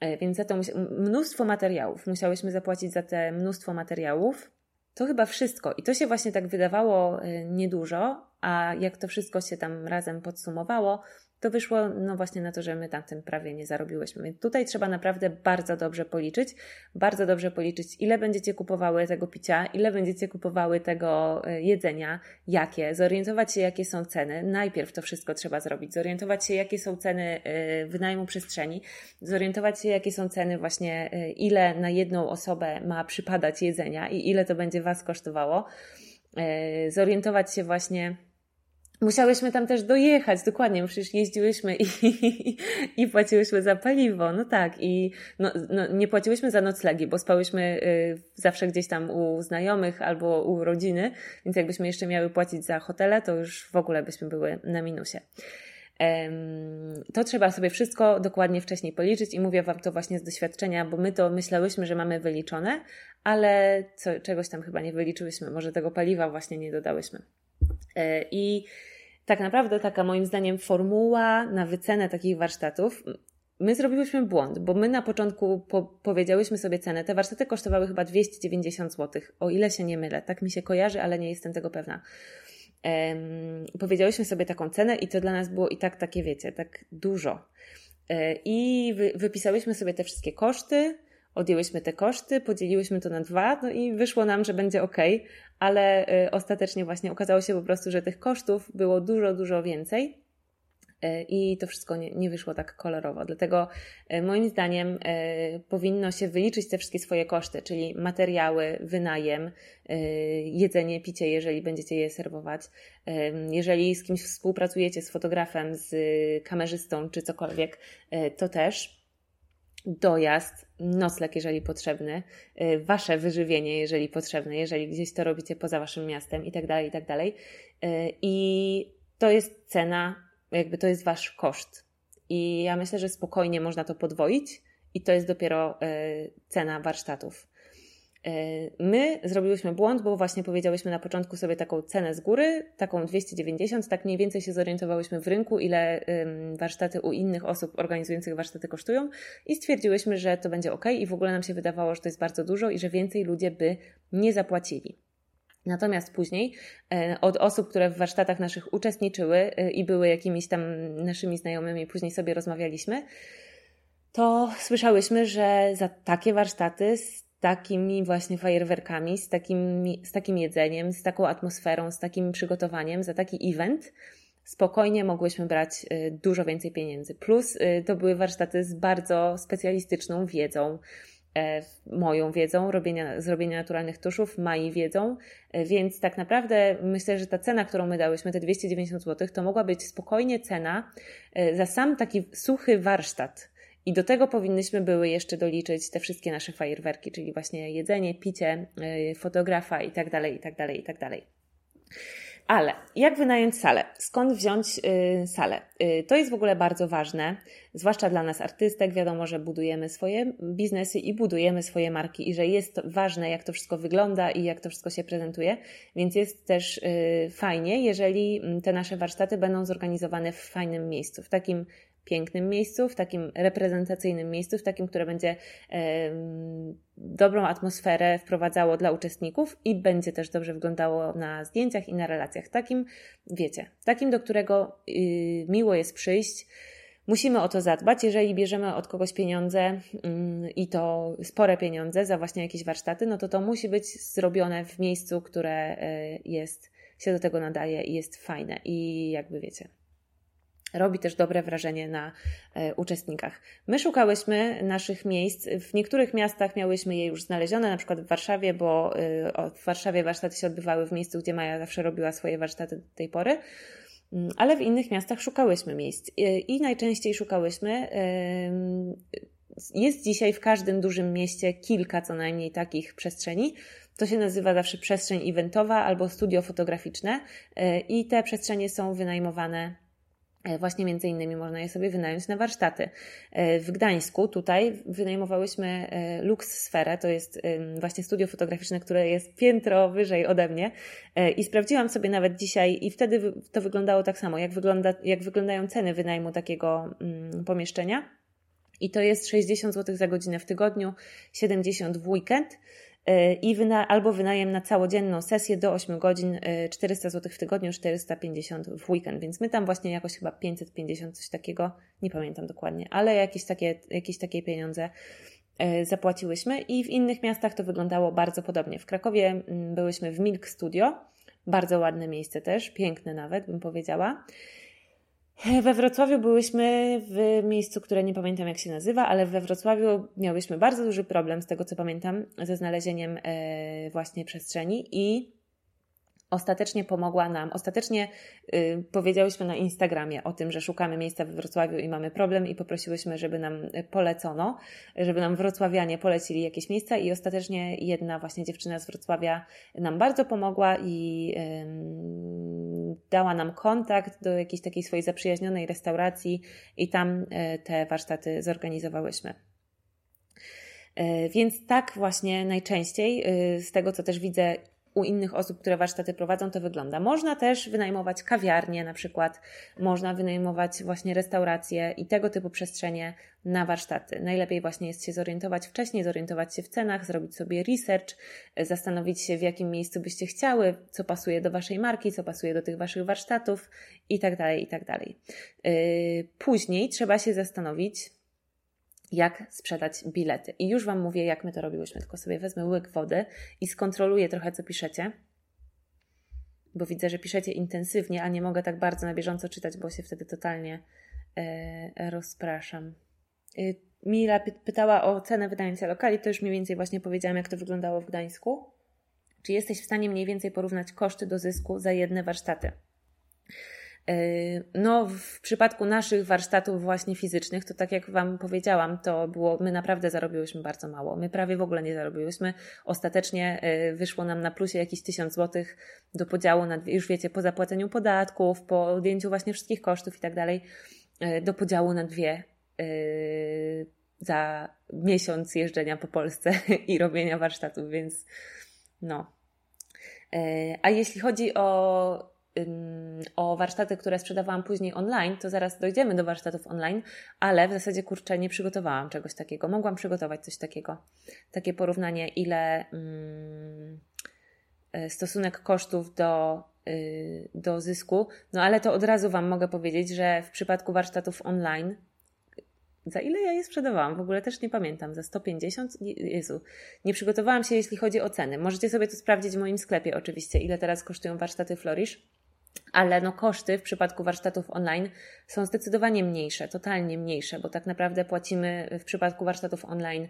E, więc za to mnóstwo materiałów. Musiałyśmy zapłacić za te mnóstwo materiałów. To chyba wszystko. I to się właśnie tak wydawało e, niedużo, a jak to wszystko się tam razem podsumowało, to wyszło no właśnie na to, że my tamtym prawie nie zarobiłyśmy. Więc tutaj trzeba naprawdę bardzo dobrze policzyć, bardzo dobrze policzyć, ile będziecie kupowały tego picia, ile będziecie kupowały tego e, jedzenia, jakie, zorientować się, jakie są ceny. Najpierw to wszystko trzeba zrobić, zorientować się, jakie są ceny e, wynajmu przestrzeni, zorientować się, jakie są ceny właśnie, e, ile na jedną osobę ma przypadać jedzenia i ile to będzie Was kosztowało. Zorientować się właśnie, Musiałyśmy tam też dojechać, dokładnie, bo przecież jeździłyśmy i, [LAUGHS] i, płaciłyśmy za paliwo, no tak, i no, no, nie płaciłyśmy za noclegi, bo spałyśmy y, zawsze gdzieś tam u znajomych albo u rodziny, więc jakbyśmy jeszcze miały płacić za hotele, to już w ogóle byśmy były na minusie. To trzeba sobie wszystko dokładnie wcześniej policzyć i mówię Wam to właśnie z doświadczenia, bo my to myślałyśmy, że mamy wyliczone, ale co, czegoś tam chyba nie wyliczyłyśmy, może tego paliwa właśnie nie dodałyśmy. E, I tak naprawdę taka moim zdaniem formuła na wycenę takich warsztatów. My zrobiłyśmy błąd, bo my na początku po powiedziałyśmy sobie cenę. Te warsztaty kosztowały chyba 290 zł, o ile się nie mylę. Tak mi się kojarzy, ale nie jestem tego pewna. Um, powiedziałyśmy sobie taką cenę i to dla nas było i tak takie, wiecie, tak dużo. E, I wy, wypisałyśmy sobie te wszystkie koszty, odjęłyśmy te koszty, podzieliłyśmy to na dwa, no i wyszło nam, że będzie ok, ale y, ostatecznie właśnie okazało się po prostu, że tych kosztów było dużo, dużo więcej. Y, I to wszystko nie, nie wyszło tak kolorowo. Dlatego y, moim zdaniem powinno się wyliczyć te wszystkie swoje koszty, czyli materiały, wynajem, jedzenie, picie, jeżeli będziecie je serwować. Jeżeli z kimś współpracujecie, z fotografem, z kamerzystą czy cokolwiek, to też dojazd, nocleg, jeżeli potrzebny, y, wasze wyżywienie, jeżeli potrzebne, jeżeli gdzieś to robicie poza waszym miastem i tak dalej, i tak dalej. Y, I to jest cena, jakby to jest wasz koszt. I ja myślę, że spokojnie można to podwoić i to jest dopiero y, cena warsztatów. E, my zrobiłyśmy błąd, bo właśnie powiedziałyśmy na początku sobie taką cenę z góry, taką 290, tak mniej więcej się zorientowałyśmy w rynku, ile warsztaty u innych osób organizujących warsztaty kosztują i stwierdziłyśmy, że to będzie ok i w ogóle nam się wydawało, że to jest bardzo dużo i że więcej ludzie by nie zapłacili. Natomiast później e, od osób, które w warsztatach naszych uczestniczyły e, i były jakimiś tam naszymi znajomymi, później sobie rozmawialiśmy, to słyszałyśmy, że za takie warsztaty takimi właśnie fajerwerkami, z takim, z takim jedzeniem, z taką atmosferą, z takim przygotowaniem, za taki event, spokojnie mogłyśmy brać y, dużo więcej pieniędzy. Plus y, to były warsztaty z bardzo specjalistyczną wiedzą, e, moją wiedzą robienia, zrobienia naturalnych tuszów, Mai wiedzą, e, więc tak naprawdę myślę, że ta cena, którą my dałyśmy, te 290 zł, to mogła być spokojnie cena e, za sam taki suchy warsztat i do tego powinnyśmy były jeszcze doliczyć te wszystkie nasze fajerwerki, czyli właśnie jedzenie, picie, y, fotografa i tak dalej, i tak dalej, i tak dalej. Ale jak wynająć salę? Skąd wziąć y, salę? Y, to jest w ogóle bardzo ważne, zwłaszcza dla nas artystek. Wiadomo, że budujemy swoje biznesy i budujemy swoje marki i że jest ważne, jak to wszystko wygląda i jak to wszystko się prezentuje. Więc jest też fajnie, jeżeli mm, te nasze warsztaty będą zorganizowane w fajnym miejscu, w takim pięknym miejscu, w takim reprezentacyjnym miejscu, w takim, które będzie e, dobrą atmosferę wprowadzało dla uczestników i będzie też dobrze wyglądało na zdjęciach i na relacjach. Takim, wiecie, takim, do którego y, miło jest przyjść. Musimy o to zadbać. Jeżeli bierzemy od kogoś pieniądze yy, i to spore pieniądze za właśnie jakieś warsztaty, no to to musi być zrobione w miejscu, które y, jest, się do tego nadaje i jest fajne. I jakby wiecie, robi też dobre wrażenie na e, uczestnikach. My szukałyśmy naszych miejsc. W niektórych miastach miałyśmy je już znalezione, na przykład w Warszawie, bo e, w Warszawie warsztaty się odbywały w miejscu, gdzie Maja zawsze robiła swoje warsztaty do tej pory. Mm, ale w innych miastach szukałyśmy miejsc e, i najczęściej szukałyśmy. Jest dzisiaj w każdym dużym mieście kilka co najmniej takich przestrzeni. To się nazywa zawsze przestrzeń eventowa albo studio fotograficzne i te przestrzenie są wynajmowane właśnie między innymi można je sobie wynająć na warsztaty. E, w Gdańsku tutaj wynajmowałyśmy e, Lux Sferę, to jest właśnie studio fotograficzne, które jest piętro wyżej ode mnie i sprawdziłam sobie nawet dzisiaj i wtedy to wyglądało tak samo, jak, wygląda, jak wyglądają ceny wynajmu takiego pomieszczenia. I to jest 60 zł za godzinę w tygodniu, 70 w weekend. I wyna albo wynajem na całodzienną sesję do 8 godzin 400 zł w tygodniu, 450 w weekend, więc my tam właśnie jakoś chyba 550 coś takiego, nie pamiętam dokładnie, ale jakieś takie, jakieś takie pieniądze zapłaciłyśmy i w innych miastach to wyglądało bardzo podobnie. W Krakowie byłyśmy w Milk Studio, bardzo ładne miejsce też, piękne nawet bym powiedziała. We Wrocławiu byłyśmy w miejscu, które nie pamiętam jak się nazywa, ale we Wrocławiu miałyśmy bardzo duży problem, z tego co pamiętam, ze znalezieniem e, właśnie przestrzeni i ostatecznie pomogła nam. Ostatecznie y, powiedziałyśmy na Instagramie o tym, że szukamy miejsca we Wrocławiu i mamy problem i poprosiłyśmy, żeby nam polecono, żeby nam wrocławianie polecili jakieś miejsca i ostatecznie jedna właśnie dziewczyna z Wrocławia nam bardzo pomogła i y, dała nam kontakt do jakiejś takiej swojej zaprzyjaźnionej restauracji i tam y, te warsztaty zorganizowałyśmy. E, więc tak właśnie najczęściej, y, z tego co też widzę u innych osób, które warsztaty prowadzą, to wygląda. Można też wynajmować kawiarnie, na przykład, można wynajmować właśnie restauracje i tego typu przestrzenie na warsztaty. Najlepiej właśnie jest się zorientować wcześniej, zorientować się w cenach, zrobić sobie research, zastanowić się, w jakim miejscu byście chciały, co pasuje do Waszej marki, co pasuje do tych Waszych warsztatów i tak dalej, i tak dalej. Yy, później trzeba się zastanowić, jak sprzedać bilety. I już Wam mówię, jak my to robiłyśmy, tylko sobie wezmę łyk wody i skontroluję trochę, co piszecie, bo widzę, że piszecie intensywnie, a nie mogę tak bardzo na bieżąco czytać, bo się wtedy totalnie e, rozpraszam. E, Mila pytała o cenę wynajęcia lokali, to już mniej więcej właśnie powiedziałam, jak to wyglądało w Gdańsku. Czy jesteś w stanie mniej więcej porównać koszty do zysku za jedne warsztaty? Yy, no, w przypadku naszych warsztatów właśnie fizycznych, to tak jak Wam powiedziałam, to było, my naprawdę zarobiłyśmy bardzo mało. My prawie w ogóle nie zarobiłyśmy. Ostatecznie yy, wyszło nam na plusie jakieś tysiąc złotych do podziału na, już wiecie, po zapłaceniu podatków, po odjęciu właśnie wszystkich kosztów i tak dalej, yy, do podziału na dwie za miesiąc jeżdżenia po Polsce [LAUGHS] i robienia warsztatów, więc no. A jeśli chodzi o o warsztaty, które sprzedawałam później online, to zaraz dojdziemy do warsztatów online, ale w zasadzie kurczę, nie przygotowałam czegoś takiego. Mogłam przygotować coś takiego. Takie porównanie, ile e, stosunek kosztów do, y, do zysku. No ale to od razu Wam mogę powiedzieć, że w przypadku warsztatów online za ile ja je sprzedawałam? W ogóle też nie pamiętam. Za 150? Jezu. Nie przygotowałam się, jeśli chodzi o ceny. Możecie sobie to sprawdzić w moim sklepie oczywiście, ile teraz kosztują warsztaty Flourish ale no koszty w przypadku warsztatów online są zdecydowanie mniejsze, totalnie mniejsze, bo tak naprawdę płacimy w przypadku warsztatów online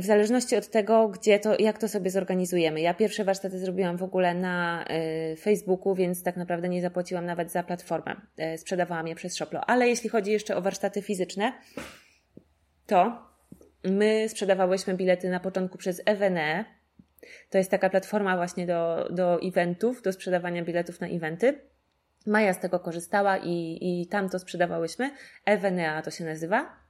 w zależności od tego, gdzie to, jak to sobie zorganizujemy. Ja pierwsze warsztaty zrobiłam w ogóle na y, Facebooku, więc tak naprawdę nie zapłaciłam nawet za platformę. Y, sprzedawałam je przez Shoplo. Ale jeśli chodzi jeszcze o warsztaty fizyczne, to my sprzedawałyśmy bilety na początku przez Evene, to jest taka platforma właśnie do, do eventów, do sprzedawania biletów na eventy. Maja z tego korzystała i, i tam to sprzedawałyśmy. Evenea to się nazywa.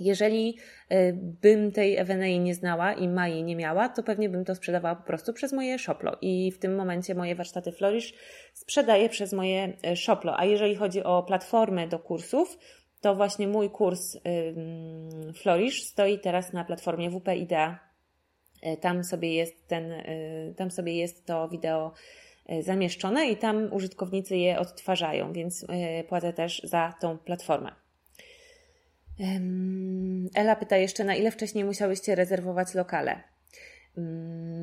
Jeżeli y, bym tej Evenei nie znała i Mai nie miała, to pewnie bym to sprzedawała po prostu przez moje Shoplo. I w tym momencie moje warsztaty Flourish sprzedaję przez moje y, Shoplo. A jeżeli chodzi o platformę do kursów, to właśnie mój kurs Flourish stoi teraz na platformie WP Idea tam sobie jest ten, e, tam sobie jest to wideo e, zamieszczone i tam użytkownicy je odtwarzają, więc płacę też za tą platformę. Ela pyta jeszcze, na ile wcześniej musiałyście rezerwować lokale?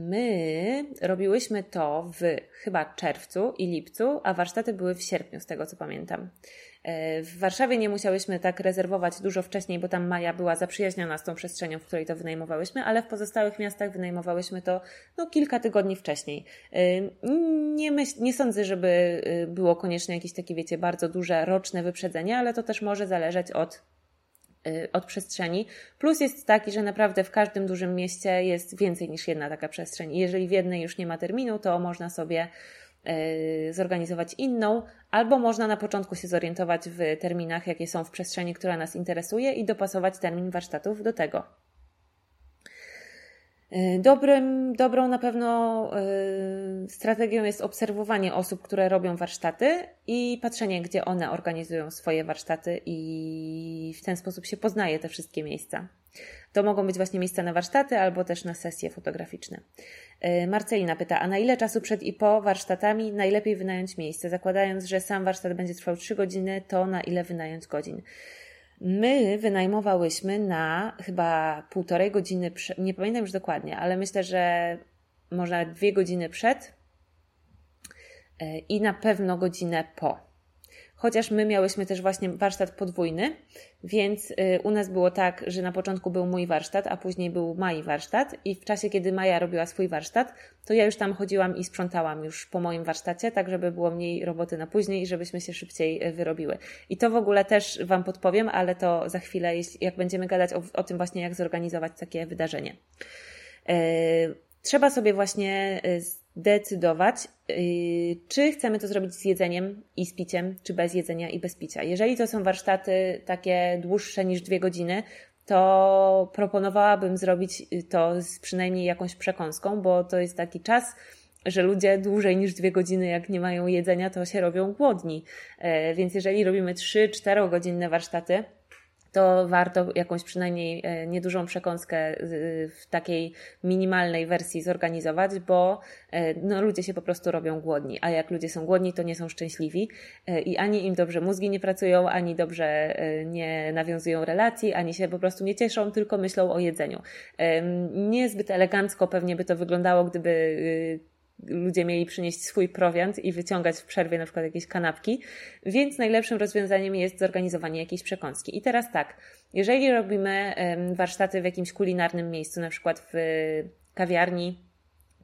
My robiłyśmy to w chyba czerwcu i lipcu, a warsztaty były w sierpniu, z tego co pamiętam. E, w Warszawie nie musiałyśmy tak rezerwować dużo wcześniej, bo tam Maja była zaprzyjaźniona z tą przestrzenią, w której to wynajmowałyśmy, ale w pozostałych miastach wynajmowałyśmy to no, kilka tygodni wcześniej. E, nie, myśl, nie sądzę, żeby e, było konieczne jakieś takie, wiecie, bardzo duże roczne wyprzedzenie, ale to też może zależeć od od przestrzeni. Plus jest taki, że naprawdę w każdym dużym mieście jest więcej niż jedna taka przestrzeń. I jeżeli w jednej już nie ma terminu, to można sobie zorganizować inną, albo można na początku się zorientować w terminach, jakie są w przestrzeni, która nas interesuje i dopasować termin warsztatów do tego. Y, dobrym, dobrą na pewno y, strategią jest obserwowanie osób, które robią warsztaty i patrzenie, gdzie one organizują swoje warsztaty, i w ten sposób się poznaje te wszystkie miejsca. To mogą być właśnie miejsca na warsztaty albo też na sesje fotograficzne. Y, Marcelina pyta, a na ile czasu przed i po warsztatami najlepiej wynająć miejsce? Zakładając, że sam warsztat będzie trwał 3 godziny, to na ile wynająć godzin? My wynajmowałyśmy na chyba półtorej godziny, nie pamiętam już dokładnie, ale myślę, że może dwie godziny przed e, i na pewno godzinę po chociaż my miałyśmy też właśnie warsztat podwójny, więc y, u nas było tak, że na początku był mój warsztat, a później był Mai warsztat i w czasie, kiedy Maja robiła swój warsztat, to ja już tam chodziłam i sprzątałam już po moim warsztacie, tak żeby było mniej roboty na później i żebyśmy się szybciej y, wyrobiły. I to w ogóle też Wam podpowiem, ale to za chwilę, jak będziemy gadać o, o tym właśnie, jak zorganizować takie wydarzenie. Yy, trzeba sobie właśnie zdecydować, yy, czy chcemy to zrobić z jedzeniem i z piciem, czy bez jedzenia i bez picia. Jeżeli to są warsztaty takie dłuższe niż dwie godziny, to proponowałabym zrobić to z przynajmniej jakąś przekąską, bo to jest taki czas, że ludzie dłużej niż dwie godziny, jak nie mają jedzenia, to się robią głodni. Yy, więc jeżeli robimy 3-4 godzinne warsztaty, to warto jakąś przynajmniej e, niedużą przekąskę w takiej minimalnej wersji zorganizować, bo e, no, ludzie się po prostu robią głodni, a jak ludzie są głodni, to nie są szczęśliwi e, i ani im dobrze mózgi nie pracują, ani dobrze nie nawiązują relacji, ani się po prostu nie cieszą, tylko myślą o jedzeniu. Niezbyt elegancko pewnie by to wyglądało, gdyby ludzie mieli przynieść swój prowiant i wyciągać w przerwie na przykład jakieś kanapki, więc najlepszym rozwiązaniem jest zorganizowanie jakiejś przekąski. I teraz tak, jeżeli robimy warsztaty w jakimś kulinarnym miejscu, na przykład w kawiarni,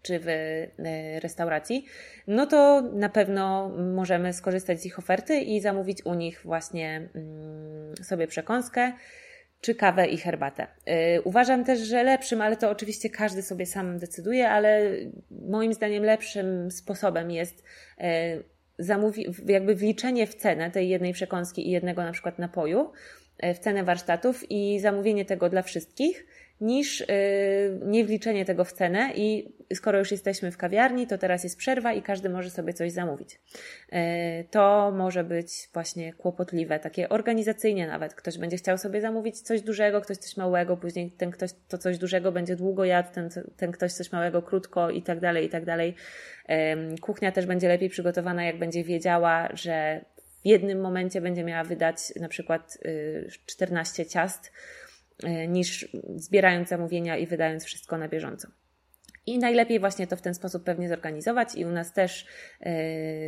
czy w e, restauracji, no to na pewno możemy skorzystać z ich oferty i zamówić u nich właśnie mm, sobie przekąskę czy kawę i herbatę. Y, uważam też, że lepszym, ale to oczywiście każdy sobie sam decyduje, ale moim zdaniem lepszym sposobem jest y, zamówi, jakby wliczenie w cenę tej jednej przekąski i jednego na przykład napoju, y, w cenę warsztatów i zamówienie tego dla wszystkich niż yy, nie wliczenie tego w cenę i skoro już jesteśmy w kawiarni, to teraz jest przerwa i każdy może sobie coś zamówić. Yy, to może być właśnie kłopotliwe, takie organizacyjnie nawet. Ktoś będzie chciał sobie zamówić coś dużego, ktoś coś małego, później ten ktoś to coś dużego będzie długo jadł, ten, ten ktoś coś małego krótko i tak dalej, i tak dalej. Kuchnia też będzie lepiej przygotowana, jak będzie wiedziała, że w jednym momencie będzie miała wydać na przykład 14 y, ciast, niż zbierając zamówienia i wydając wszystko na bieżąco. I najlepiej właśnie to w ten sposób pewnie zorganizować, i u nas też e,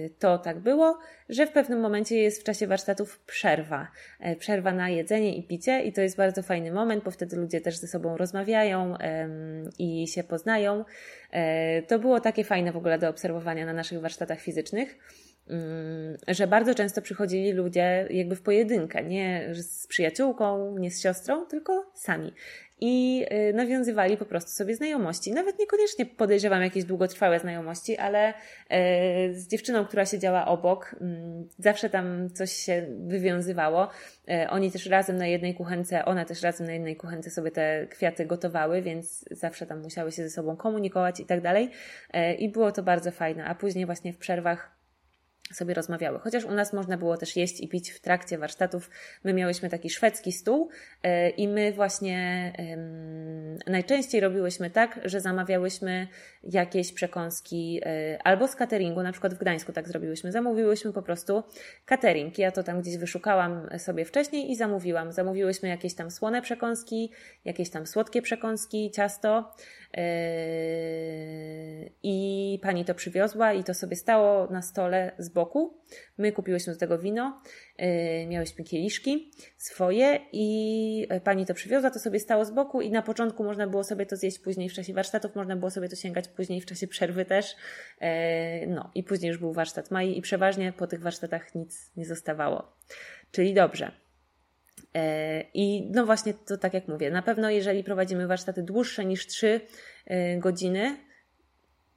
to tak było, że w pewnym momencie jest w czasie warsztatów przerwa. E, przerwa na jedzenie i picie, i to jest bardzo fajny moment, bo wtedy ludzie też ze sobą rozmawiają i się poznają. To było takie fajne w ogóle do obserwowania na naszych warsztatach fizycznych. Mm, że bardzo często przychodzili ludzie jakby w pojedynkę, nie z przyjaciółką, nie z siostrą, tylko sami. I y, nawiązywali po prostu sobie znajomości. Nawet niekoniecznie podejrzewam jakieś długotrwałe znajomości, ale y, z dziewczyną, która siedziała obok, mm, zawsze tam coś się wywiązywało. Y, oni też razem na jednej kuchence, ona też razem na jednej kuchence sobie te kwiaty gotowały, więc zawsze tam musiały się ze sobą komunikować i tak dalej. I było to bardzo fajne. A później właśnie w przerwach sobie rozmawiały. Chociaż u nas można było też jeść i pić w trakcie warsztatów. My miałyśmy taki szwedzki stół e, i my właśnie najczęściej robiłyśmy tak, że zamawiałyśmy jakieś przekąski e, albo z cateringu, na przykład w Gdańsku tak zrobiłyśmy. Zamówiłyśmy po prostu catering. Ja to tam gdzieś wyszukałam sobie wcześniej i zamówiłam. Zamówiłyśmy jakieś tam słone przekąski, jakieś tam słodkie przekąski, ciasto i pani to przywiozła i to sobie stało na stole z boku. My kupiłyśmy do tego wino, yy, miałyśmy kieliszki swoje i pani to przywiozła, to sobie stało z boku i na początku można było sobie to zjeść, później w czasie warsztatów można było sobie to sięgać, później w czasie przerwy też. Yy, no i później już był warsztat Mai i przeważnie po tych warsztatach nic nie zostawało. Czyli dobrze. Yy, I no właśnie to tak jak mówię, na pewno jeżeli prowadzimy warsztaty dłuższe niż 3 yy, godziny,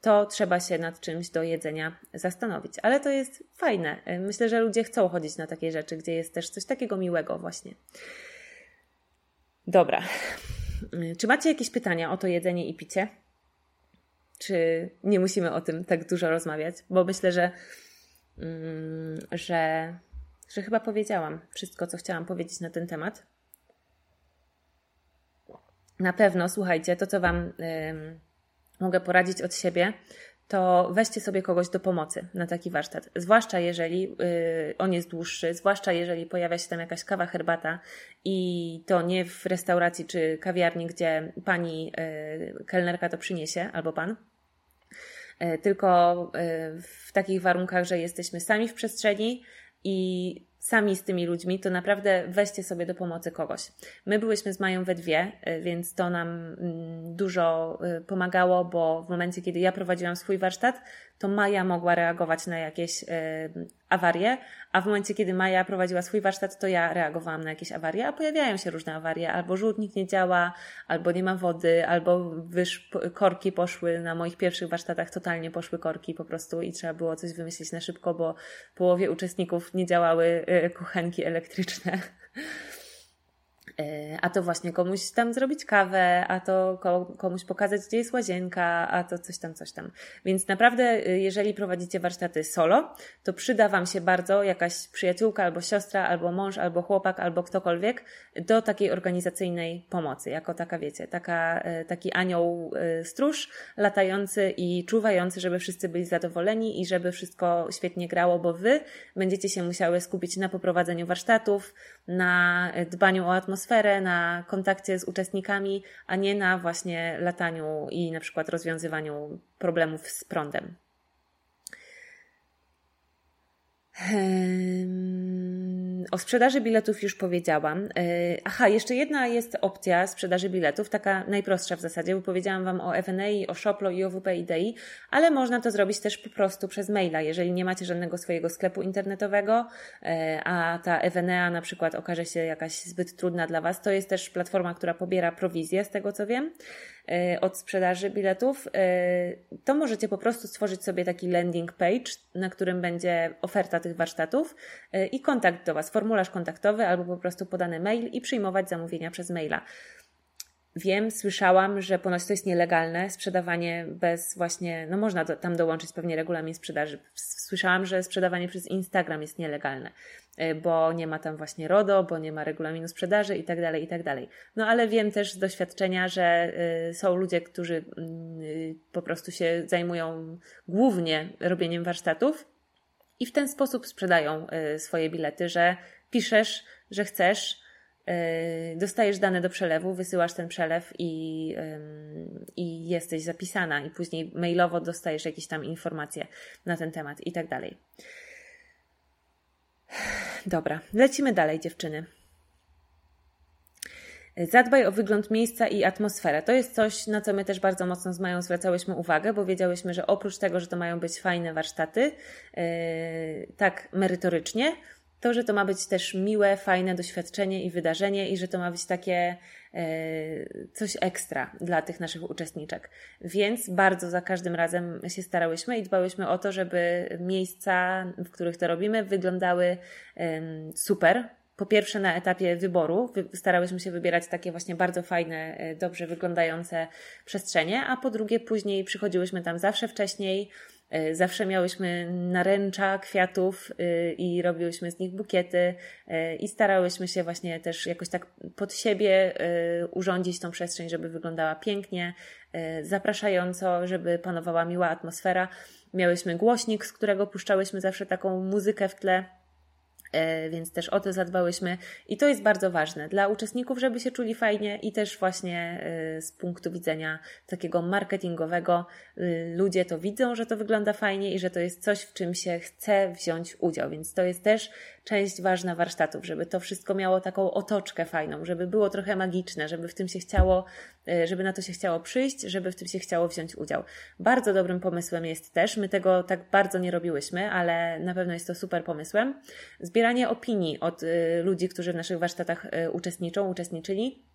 to trzeba się nad czymś do jedzenia zastanowić. Ale to jest fajne. Myślę, że ludzie chcą chodzić na takie rzeczy, gdzie jest też coś takiego miłego, właśnie. Dobra. Czy macie jakieś pytania o to jedzenie i picie? Czy nie musimy o tym tak dużo rozmawiać? Bo myślę, że, mm, że, że chyba powiedziałam wszystko, co chciałam powiedzieć na ten temat. Na pewno, słuchajcie, to co Wam mogę poradzić od siebie, to weźcie sobie kogoś do pomocy na taki warsztat. Zwłaszcza jeżeli y, on jest dłuższy, zwłaszcza jeżeli pojawia się tam jakaś kawa, herbata i to nie w restauracji czy kawiarni, gdzie pani y, kelnerka to przyniesie albo pan, y, tylko w takich warunkach, że jesteśmy sami w przestrzeni i sami z tymi ludźmi, to naprawdę weźcie sobie do pomocy kogoś. My byłyśmy z Mają we dwie, y, więc to nam mm, dużo y, pomagało, bo w momencie, kiedy ja prowadziłam swój warsztat, to Maja mogła reagować na jakieś y, awarie, a w momencie, kiedy Maja prowadziła swój warsztat, to ja reagowałam na jakieś awarie, a pojawiają się różne awarie, albo żółtnik nie działa, albo nie ma wody, albo wyż, korki poszły na moich pierwszych warsztatach, totalnie poszły korki po prostu i trzeba było coś wymyślić na szybko, bo połowie uczestników nie działały kuchenki elektryczne. E, a to właśnie komuś tam zrobić kawę, a to komuś pokazać, gdzie jest łazienka, a to coś tam, coś tam. Więc naprawdę, y, jeżeli prowadzicie warsztaty solo, to przyda Wam się bardzo jakaś przyjaciółka, albo siostra, albo mąż, albo chłopak, albo ktokolwiek do takiej organizacyjnej pomocy, jako taka, wiecie, taka, e, taki anioł e, stróż latający i czuwający, żeby wszyscy byli zadowoleni i żeby wszystko świetnie grało, bo Wy będziecie się musiały skupić na poprowadzeniu warsztatów, na dbaniu o atmosferę, atmosferę, na kontakcie z uczestnikami, a nie na właśnie lataniu i na przykład rozwiązywaniu problemów z prądem. O sprzedaży biletów już powiedziałam. E, aha, jeszcze jedna jest opcja sprzedaży biletów, taka najprostsza w zasadzie, bo powiedziałam Wam o FNA, o Shoplo i o WP IDI, ale można to zrobić też po prostu przez maila. Jeżeli nie macie żadnego swojego sklepu internetowego, e, a ta FNA na przykład okaże się jakaś zbyt trudna dla Was, to jest też platforma, która pobiera prowizję, z tego co wiem. E, od sprzedaży biletów, e, to możecie po prostu stworzyć sobie taki landing page, na którym będzie oferta tych warsztatów e, i kontakt do Was, formularz kontaktowy albo po prostu podany mail i przyjmować zamówienia przez maila. Wiem, słyszałam, że ponoć to jest nielegalne, sprzedawanie bez właśnie, no można do, tam dołączyć pewnie regulamin sprzedaży. Słyszałam, że sprzedawanie przez Instagram jest nielegalne, e, bo nie ma tam właśnie RODO, bo nie ma regulaminu sprzedaży i tak dalej, i tak dalej. No ale wiem też z doświadczenia, że y, są ludzie, którzy y, po prostu się zajmują głównie robieniem warsztatów i w ten sposób sprzedają y, swoje bilety, że piszesz, że chcesz, dostajesz dane do przelewu, wysyłasz ten przelew i, i jesteś zapisana, i później mailowo dostajesz jakieś tam informacje na ten temat i tak dalej. Dobra, lecimy dalej, dziewczyny. Zadbaj o wygląd miejsca i atmosferę. To jest coś, na co my też bardzo mocno z Mają zwracałyśmy uwagę, bo wiedziałyśmy, że oprócz tego, że to mają być fajne warsztaty, yy, tak merytorycznie, to, że to ma być też miłe, fajne doświadczenie i wydarzenie i że to ma być takie e, coś ekstra dla tych naszych uczestniczek. Więc bardzo za każdym razem się starałyśmy i dbałyśmy o to, żeby miejsca, w których to robimy, wyglądały super. Po pierwsze, na etapie wyboru starałyśmy się wybierać takie właśnie bardzo fajne, e, dobrze wyglądające przestrzenie, a po drugie, później przychodziłyśmy tam zawsze wcześniej, zawsze miałyśmy naręcza kwiatów e, i robiłyśmy z nich bukiety e, i starałyśmy się właśnie też jakoś tak pod siebie urządzić tą przestrzeń, żeby wyglądała pięknie, zapraszająco, żeby panowała miła atmosfera. Miałyśmy głośnik, z którego puszczałyśmy zawsze taką muzykę w tle E, więc też o to zadbałyśmy. I to jest bardzo ważne dla uczestników, żeby się czuli fajnie i też właśnie e, z punktu widzenia takiego marketingowego e, ludzie to widzą, że to wygląda fajnie i że to jest coś, w czym się chce wziąć udział, więc to jest też część ważna warsztatów, żeby to wszystko miało taką otoczkę fajną, żeby było trochę magiczne, żeby w tym się chciało, żeby na to się chciało przyjść, żeby w tym się chciało wziąć udział. Bardzo dobrym pomysłem jest też, my tego tak bardzo nie robiłyśmy, ale na pewno jest to super pomysłem, zbieranie opinii od y, ludzi, którzy w naszych warsztatach y, uczestniczą, uczestniczyli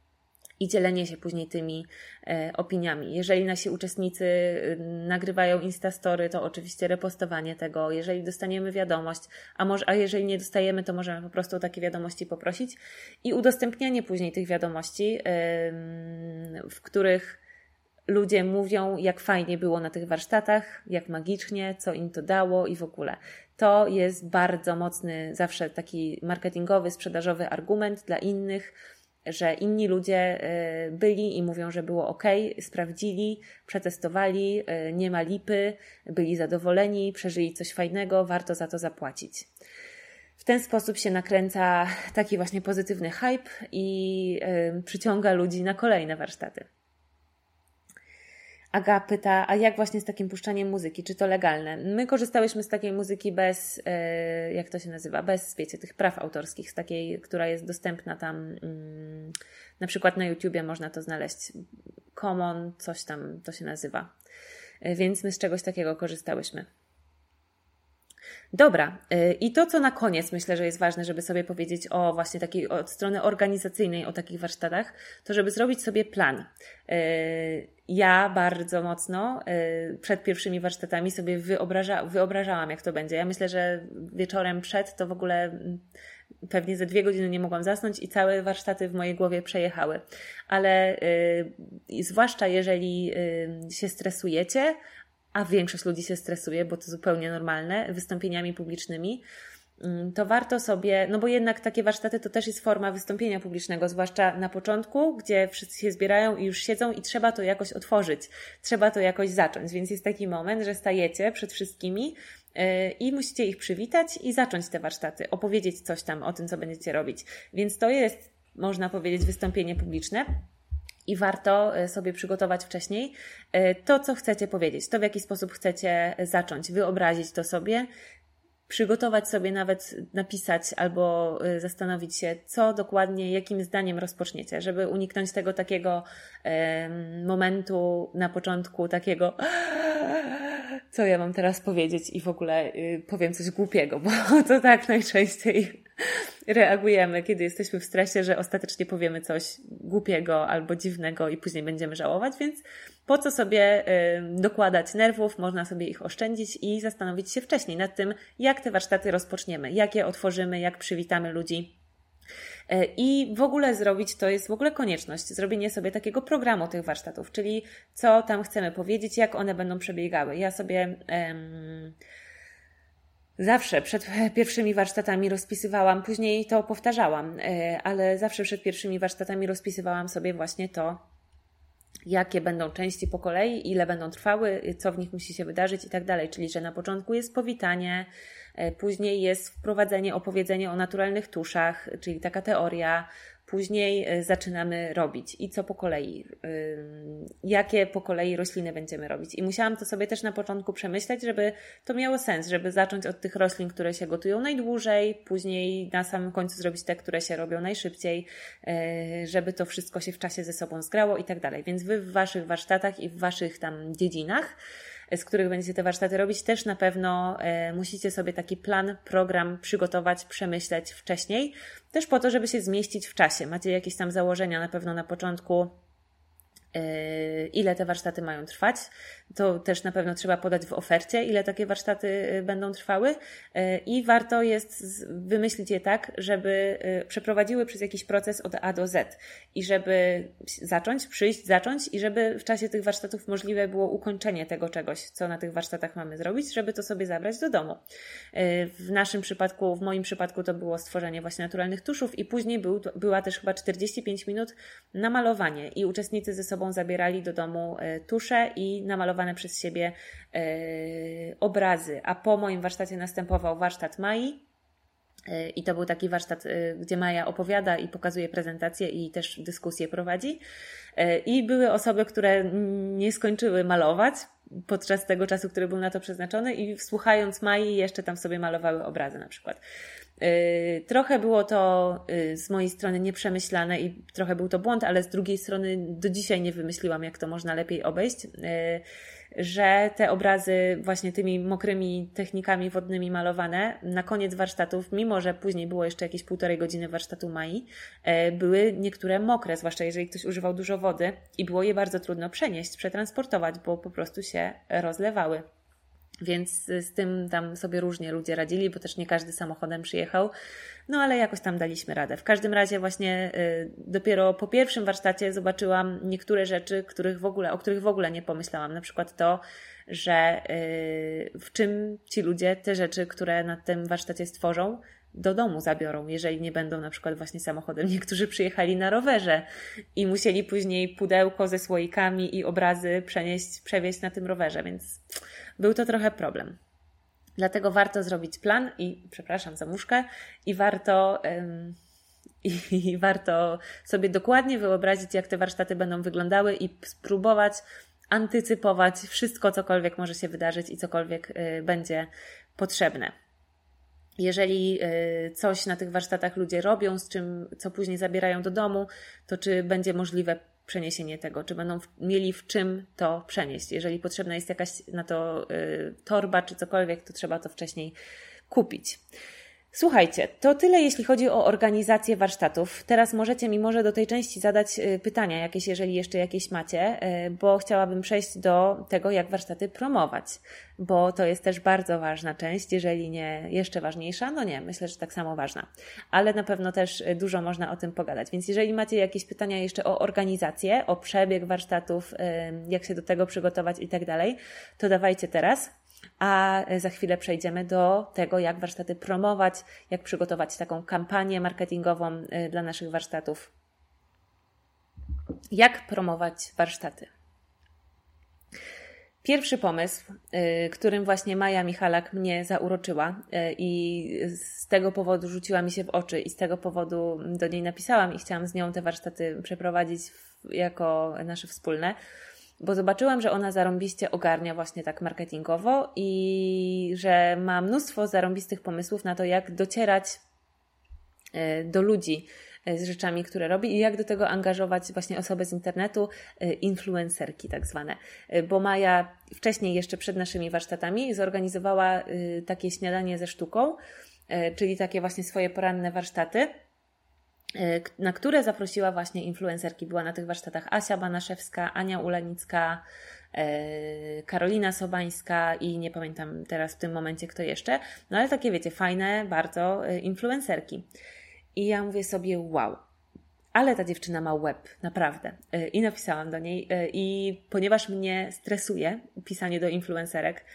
i dzielenie się później tymi e, opiniami. Jeżeli nasi uczestnicy y, nagrywają Instastory, to oczywiście repostowanie tego. Jeżeli dostaniemy wiadomość, a, może, a jeżeli nie dostajemy, to możemy po prostu o takie wiadomości poprosić i udostępnianie później tych wiadomości, w których ludzie mówią, jak fajnie było na tych warsztatach, jak magicznie, co im to dało i w ogóle. To jest bardzo mocny, zawsze taki marketingowy, sprzedażowy argument dla innych, że inni ludzie y, byli i mówią, że było ok, sprawdzili, przetestowali, y, nie ma lipy, byli zadowoleni, przeżyli coś fajnego, warto za to zapłacić. W ten sposób się nakręca taki właśnie pozytywny hype i y, przyciąga ludzi na kolejne warsztaty. Aga pyta, a jak właśnie z takim puszczaniem muzyki, czy to legalne? My korzystałyśmy z takiej muzyki bez, e, jak to się nazywa, bez, wiecie, tych praw autorskich, z takiej, która jest dostępna tam, mm, na przykład na YouTubie można to znaleźć. Common, coś tam to się nazywa. E, więc my z czegoś takiego korzystałyśmy. Dobra, y, i to, co na koniec myślę, że jest ważne, żeby sobie powiedzieć o właśnie takiej od strony organizacyjnej, o takich warsztatach, to żeby zrobić sobie plan. Y, ja bardzo mocno y, przed pierwszymi warsztatami sobie wyobraża, wyobrażałam, jak to będzie. Ja myślę, że wieczorem przed to w ogóle mm, pewnie ze dwie godziny nie mogłam zasnąć i całe warsztaty w mojej głowie przejechały. Ale zwłaszcza jeżeli się stresujecie, a większość ludzi się stresuje, bo to zupełnie normalne, wystąpieniami publicznymi, to warto sobie, no bo jednak takie warsztaty to też jest forma wystąpienia publicznego, zwłaszcza na początku, gdzie wszyscy się zbierają i już siedzą i trzeba to jakoś otworzyć, trzeba to jakoś zacząć, więc jest taki moment, że stajecie przed wszystkimi y, i musicie ich przywitać i zacząć te warsztaty, opowiedzieć coś tam o tym, co będziecie robić. Więc to jest, można powiedzieć, wystąpienie publiczne i warto e, sobie przygotować wcześniej e, to, co chcecie powiedzieć, to w jaki sposób chcecie zacząć, wyobrazić to sobie, przygotować sobie nawet, napisać albo e, zastanowić się, co dokładnie, jakim zdaniem rozpoczniecie, żeby uniknąć tego takiego momentu na początku, takiego co ja mam teraz powiedzieć i w ogóle y, powiem coś głupiego, bo [LAUGHS] to tak najczęściej reagujemy, kiedy jesteśmy w stresie, że ostatecznie powiemy coś głupiego albo dziwnego i później będziemy żałować, więc po co sobie y, dokładać nerwów, można sobie ich oszczędzić i zastanowić się wcześniej nad tym, jak te warsztaty rozpoczniemy, jak je otworzymy, jak przywitamy ludzi I w ogóle zrobić to jest w ogóle konieczność, zrobienie sobie takiego programu tych warsztatów, czyli co tam chcemy powiedzieć, jak one będą przebiegały. Ja sobie. Um, Zawsze przed [LAUGHS] pierwszymi warsztatami rozpisywałam, później to powtarzałam, e, ale zawsze przed pierwszymi warsztatami rozpisywałam sobie właśnie to, jakie będą części po kolei, ile będą trwały, co w nich musi się wydarzyć i tak dalej. Czyli, że na początku jest powitanie, e, później jest wprowadzenie, opowiedzenie o naturalnych tuszach, czyli taka teoria, Później e, zaczynamy robić i co po kolei, jakie po kolei rośliny będziemy robić. I musiałam to sobie też na początku przemyśleć, żeby to miało sens, żeby zacząć od tych roślin, które się gotują najdłużej, później na samym końcu zrobić te, które się robią najszybciej, e, żeby to wszystko się w czasie ze sobą zgrało i tak dalej. Więc wy w waszych warsztatach i w waszych tam dziedzinach z których będziecie te warsztaty robić, też na pewno e, musicie sobie taki plan, program przygotować, przemyśleć wcześniej, też po to, żeby się zmieścić w czasie. Macie jakieś tam założenia na pewno na początku, e, ile te warsztaty mają trwać. To też na pewno trzeba podać w ofercie, ile takie warsztaty y, będą trwały i warto jest wymyślić je tak, żeby przeprowadziły przez jakiś proces od A do Z i żeby zacząć, przyjść, zacząć i żeby w czasie tych warsztatów możliwe było ukończenie tego czegoś, co na tych warsztatach mamy zrobić, żeby to sobie zabrać do domu. W naszym przypadku, w moim przypadku to było stworzenie właśnie naturalnych tuszów i później był, była też chyba 45 minut na malowanie i uczestnicy ze sobą zabierali do domu tusze i namalowanie malowane przez siebie e, obrazy. A po moim warsztacie następował warsztat Mai. E, I to był taki warsztat, e, gdzie Maja opowiada i pokazuje prezentację i też dyskusję prowadzi. I były osoby, które nie skończyły malować podczas tego czasu, który był na to przeznaczony, i słuchając Mai, jeszcze tam sobie malowały obrazy na przykład. Trochę było to z mojej strony nieprzemyślane i trochę był to błąd, ale z drugiej strony do dzisiaj nie wymyśliłam, jak to można lepiej obejść. że te obrazy właśnie tymi mokrymi technikami wodnymi malowane na koniec warsztatów, mimo że później było jeszcze jakieś półtorej godziny warsztatu Mai, były niektóre mokre, zwłaszcza jeżeli ktoś używał dużo wody i było je bardzo trudno przenieść, przetransportować, bo po prostu się rozlewały. Więc z tym tam sobie różnie ludzie radzili, bo też nie każdy samochodem przyjechał. No ale jakoś tam daliśmy radę. W każdym razie właśnie y, dopiero po pierwszym warsztacie zobaczyłam niektóre rzeczy, których w ogóle, o których w ogóle nie pomyślałam. Na przykład to, że y, w czym ci ludzie te rzeczy, które na tym warsztacie stworzą, do domu zabiorą, jeżeli nie będą na przykład właśnie samochodem. Niektórzy przyjechali na rowerze i musieli później pudełko ze słoikami i obrazy przenieść, przewieźć na tym rowerze, więc był to trochę problem. Dlatego warto zrobić plan i, przepraszam za muszkę, i warto, ym, [LAUGHS] i, i warto sobie dokładnie wyobrazić, jak te warsztaty będą wyglądały i spróbować antycypować wszystko, cokolwiek może się wydarzyć i cokolwiek y, będzie potrzebne. Jeżeli y, coś na tych warsztatach ludzie robią, z czym co później zabierają do domu, to czy będzie możliwe przeniesienie tego, czy będą w, mieli w czym to przenieść. Jeżeli potrzebna jest jakaś na to y, torba czy cokolwiek, to trzeba to wcześniej kupić. Słuchajcie, to tyle jeśli chodzi o organizację warsztatów. Teraz możecie mi może do tej części zadać y, pytania jakieś, jeżeli jeszcze jakieś macie, y, bo chciałabym przejść do tego, jak warsztaty promować, bo to jest też bardzo ważna część, jeżeli nie jeszcze ważniejsza, no nie, myślę, że tak samo ważna, ale na pewno też y, dużo można o tym pogadać. Więc jeżeli macie jakieś pytania jeszcze o organizację, o przebieg warsztatów, jak się do tego przygotować i tak dalej, to dawajcie teraz a za chwilę przejdziemy do tego, jak warsztaty promować, jak przygotować taką kampanię marketingową y, dla naszych warsztatów. Jak promować warsztaty? Pierwszy pomysł, y, którym właśnie Maja Michalak mnie zauroczyła i z tego powodu rzuciła mi się w oczy i z tego powodu do niej napisałam i chciałam z nią te warsztaty przeprowadzić jako nasze wspólne, bo zobaczyłam, że ona zarąbiście ogarnia właśnie tak marketingowo i że ma mnóstwo zarąbistych pomysłów na to, jak docierać e, do ludzi e, z rzeczami, które robi i jak do tego angażować właśnie osoby z internetu, e, influencerki tak zwane. Bo Maja wcześniej jeszcze przed naszymi warsztatami zorganizowała takie śniadanie ze sztuką, czyli takie właśnie swoje poranne warsztaty na które zaprosiła właśnie influencerki. Była na tych warsztatach Asia Banaszewska, Ania Ulanicka, e, Karolina Sobańska i nie pamiętam teraz w tym momencie kto jeszcze, no ale takie wiecie, fajne bardzo e, influencerki. I ja mówię sobie, wow, ale ta dziewczyna ma web, naprawdę. I napisałam do niej. I ponieważ mnie stresuje pisanie do influencerek,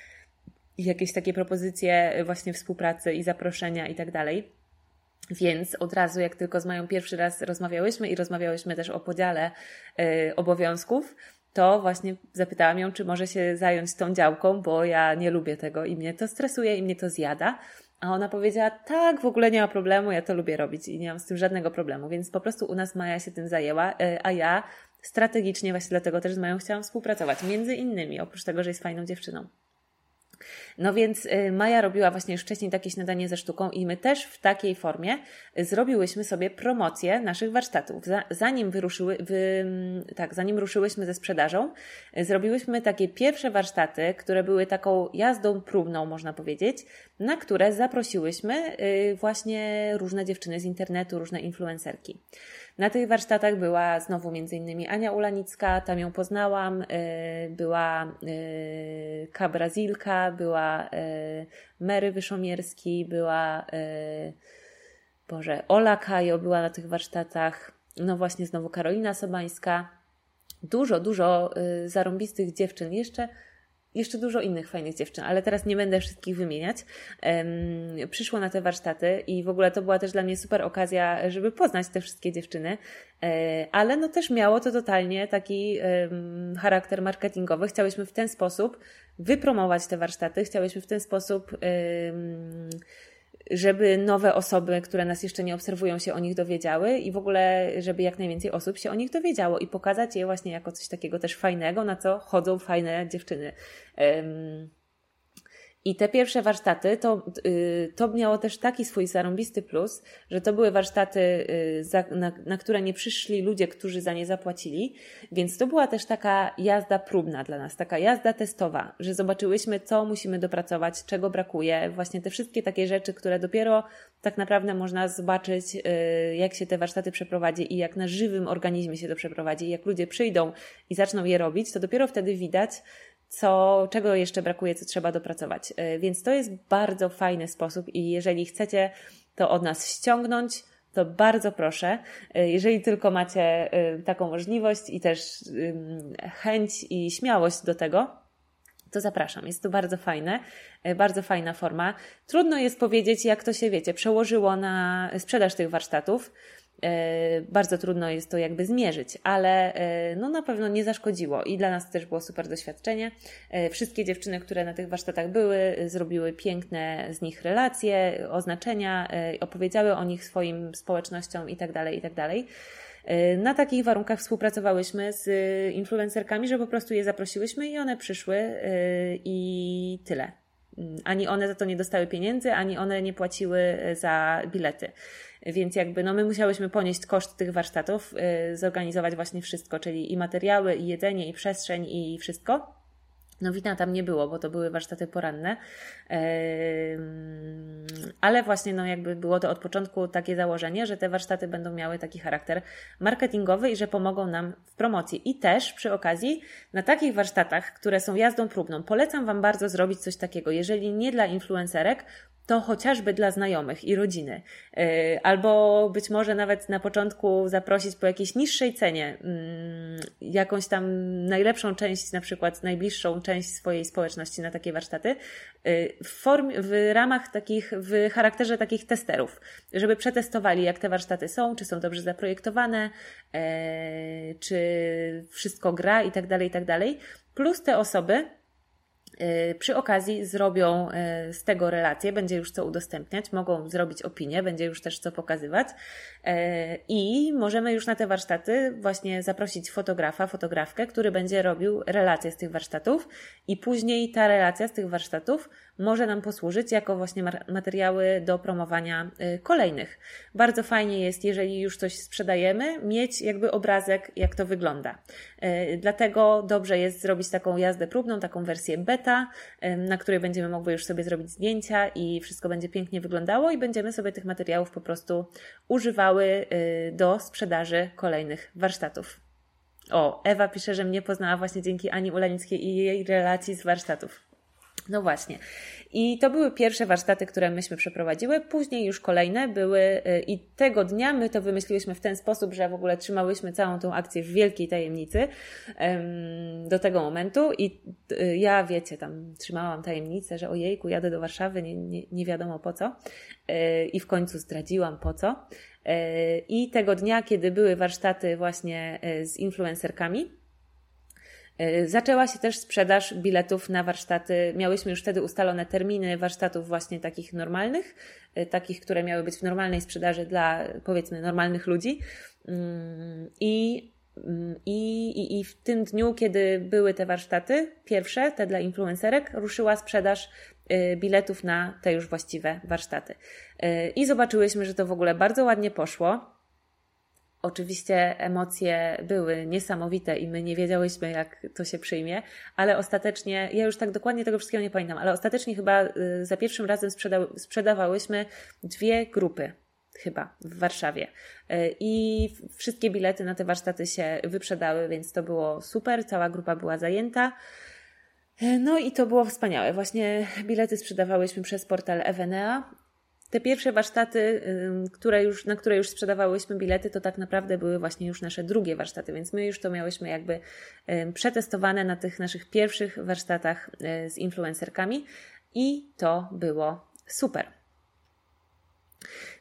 jakieś takie propozycje właśnie współpracy i zaproszenia i tak dalej, więc od razu, jak tylko z moją pierwszy raz rozmawiałyśmy i rozmawiałyśmy też o podziale y, obowiązków, to właśnie zapytałam ją, czy może się zająć tą działką, bo ja nie lubię tego i mnie to stresuje i mnie to zjada. A ona powiedziała, tak, w ogóle nie ma problemu, ja to lubię robić i nie mam z tym żadnego problemu. Więc po prostu u nas Maja się tym zajęła, y, a ja strategicznie właśnie dlatego też z Mają chciałam współpracować. Między innymi, oprócz tego, że jest fajną dziewczyną. No więc y, Maja robiła właśnie już wcześniej takie śniadanie ze sztuką i my też w takiej formie zrobiłyśmy sobie promocję naszych warsztatów. Zanim wyruszyły, wy, mm, tak, zanim ruszyłyśmy ze sprzedażą, y, zrobiłyśmy takie pierwsze warsztaty, które były taką jazdą próbną, można powiedzieć, na które zaprosiłyśmy y, właśnie różne dziewczyny z internetu, różne influencerki. Na tych warsztatach była znowu innymi Ania Ulanicka, tam ją poznałam, y, była y, Kabrazilka, była y, Mary Wyszomierski, była Boże, Ola Kajo była na tych warsztatach, no właśnie znowu Karolina Sobańska. Dużo, dużo zarąbistych dziewczyn. Jeszcze jeszcze dużo innych fajnych dziewczyn, ale teraz nie będę wszystkich wymieniać. Przyszło na te warsztaty i w ogóle to była też dla mnie super okazja, żeby poznać te wszystkie dziewczyny, e, ale no też miało to totalnie taki charakter marketingowy. Chciałyśmy w ten sposób wypromować te warsztaty, chciałyśmy w ten sposób żeby nowe osoby, które nas jeszcze nie obserwują, się o nich dowiedziały i w ogóle, żeby jak najwięcej osób się o nich dowiedziało i pokazać je właśnie jako coś takiego też fajnego, na co chodzą fajne dziewczyny. I te pierwsze warsztaty, to, y, to miało też taki swój zarąbisty plus, że to były warsztaty, y, na, na, które nie przyszli ludzie, którzy za nie zapłacili, więc to była też taka jazda próbna dla nas, taka jazda testowa, że zobaczyłyśmy, co musimy dopracować, czego brakuje, właśnie te wszystkie takie rzeczy, które dopiero tak naprawdę można zobaczyć, y, jak się te warsztaty przeprowadzi i jak na żywym organizmie się to przeprowadzi, jak ludzie przyjdą i zaczną je robić, to dopiero wtedy widać, co, czego jeszcze brakuje, co trzeba dopracować. E, więc to jest bardzo fajny sposób i jeżeli chcecie to od nas ściągnąć, to bardzo proszę, e, jeżeli tylko macie e, taką możliwość i też chęć i śmiałość do tego, to zapraszam. Jest to bardzo fajne, bardzo fajna forma. Trudno jest powiedzieć, jak to się, wiecie, przełożyło na sprzedaż tych warsztatów. E, bardzo trudno jest to jakby zmierzyć, ale e, no na pewno nie zaszkodziło i dla nas też było super doświadczenie. E, wszystkie dziewczyny, które na tych warsztatach były, zrobiły piękne z nich relacje, oznaczenia, opowiedziały o nich swoim społecznościom itd., tak itd. Tak na takich warunkach współpracowałyśmy z influencerkami, że po prostu je zaprosiłyśmy i one przyszły i tyle. Mm, ani one za to nie dostały pieniędzy, ani one nie płaciły za bilety. Więc jakby no my musiałyśmy ponieść koszt tych warsztatów, yy, zorganizować właśnie wszystko, czyli i materiały, i jedzenie, i przestrzeń, i wszystko. No wina tam nie było, bo to były warsztaty poranne, ale właśnie no jakby było to od początku takie założenie, że te warsztaty będą miały taki charakter marketingowy i że pomogą nam w promocji. I też przy okazji na takich warsztatach, które są jazdą próbną, polecam Wam bardzo zrobić coś takiego. Jeżeli nie dla influencerek, to chociażby dla znajomych i rodziny. Y, albo być może nawet na początku zaprosić po jakiejś niższej cenie mm, jakąś tam najlepszą część, na przykład najbliższą część swojej społeczności na takie warsztaty, y, w, w ramach takich, w charakterze takich testerów, żeby przetestowali, jak te warsztaty są, czy są dobrze zaprojektowane, e, czy wszystko gra i tak dalej, i tak dalej. Plus te osoby, Y, przy okazji zrobią y, z tego relacje, będzie już co udostępniać, mogą zrobić opinię, będzie już też co pokazywać. y, i możemy już na te warsztaty właśnie zaprosić fotografa, fotografkę, który będzie robił relacje z tych warsztatów i później ta relacja z tych warsztatów może nam posłużyć jako właśnie materiały do promowania kolejnych. Bardzo fajnie jest, jeżeli już coś sprzedajemy, mieć jakby obrazek, jak to wygląda. Dlatego dobrze jest zrobić taką jazdę próbną, taką wersję beta, na której będziemy mogły już sobie zrobić zdjęcia i wszystko będzie pięknie wyglądało i będziemy sobie tych materiałów po prostu używały y, do sprzedaży kolejnych warsztatów. O, Ewa pisze, że mnie poznała właśnie dzięki Ani Ulanickiej i jej relacji z warsztatów. No właśnie. I to były pierwsze warsztaty, które myśmy przeprowadziły. Później już kolejne były y, i tego dnia my to wymyśliłyśmy w ten sposób, że w ogóle trzymałyśmy całą tą akcję w wielkiej tajemnicy do tego momentu i y, ja, wiecie, tam trzymałam tajemnicę, że ojejku, jadę do Warszawy, nie, nie, nie wiadomo po co. Y, I w końcu zdradziłam po co. I tego dnia, kiedy były warsztaty właśnie z influencerkami, zaczęła się też sprzedaż biletów na warsztaty. Miałyśmy już wtedy ustalone terminy warsztatów właśnie takich normalnych, e, takich, które miały być w normalnej sprzedaży dla powiedzmy normalnych ludzi. Mm, I, mm, i, i, I w tym dniu, kiedy były te warsztaty, pierwsze, te dla influencerek, ruszyła sprzedaż e, biletów na te już właściwe warsztaty. I zobaczyłyśmy, że to w ogóle bardzo ładnie poszło. Oczywiście emocje były niesamowite i my nie wiedziałyśmy, jak to się przyjmie, ale ostatecznie, ja już tak dokładnie tego wszystkiego nie pamiętam, ale ostatecznie chyba y, za pierwszym razem sprzeda sprzedawałyśmy dwie grupy chyba w Warszawie. Y, I wszystkie bilety na te warsztaty się wyprzedały, więc to było super. Cała grupa była zajęta. Y, no i to było wspaniałe. Właśnie bilety sprzedawałyśmy przez portal Evenea te pierwsze warsztaty, które już, na które już sprzedawałyśmy bilety, to tak naprawdę były właśnie już nasze drugie warsztaty, więc my już to miałyśmy jakby przetestowane na tych naszych pierwszych warsztatach e, z influencerkami i to było super.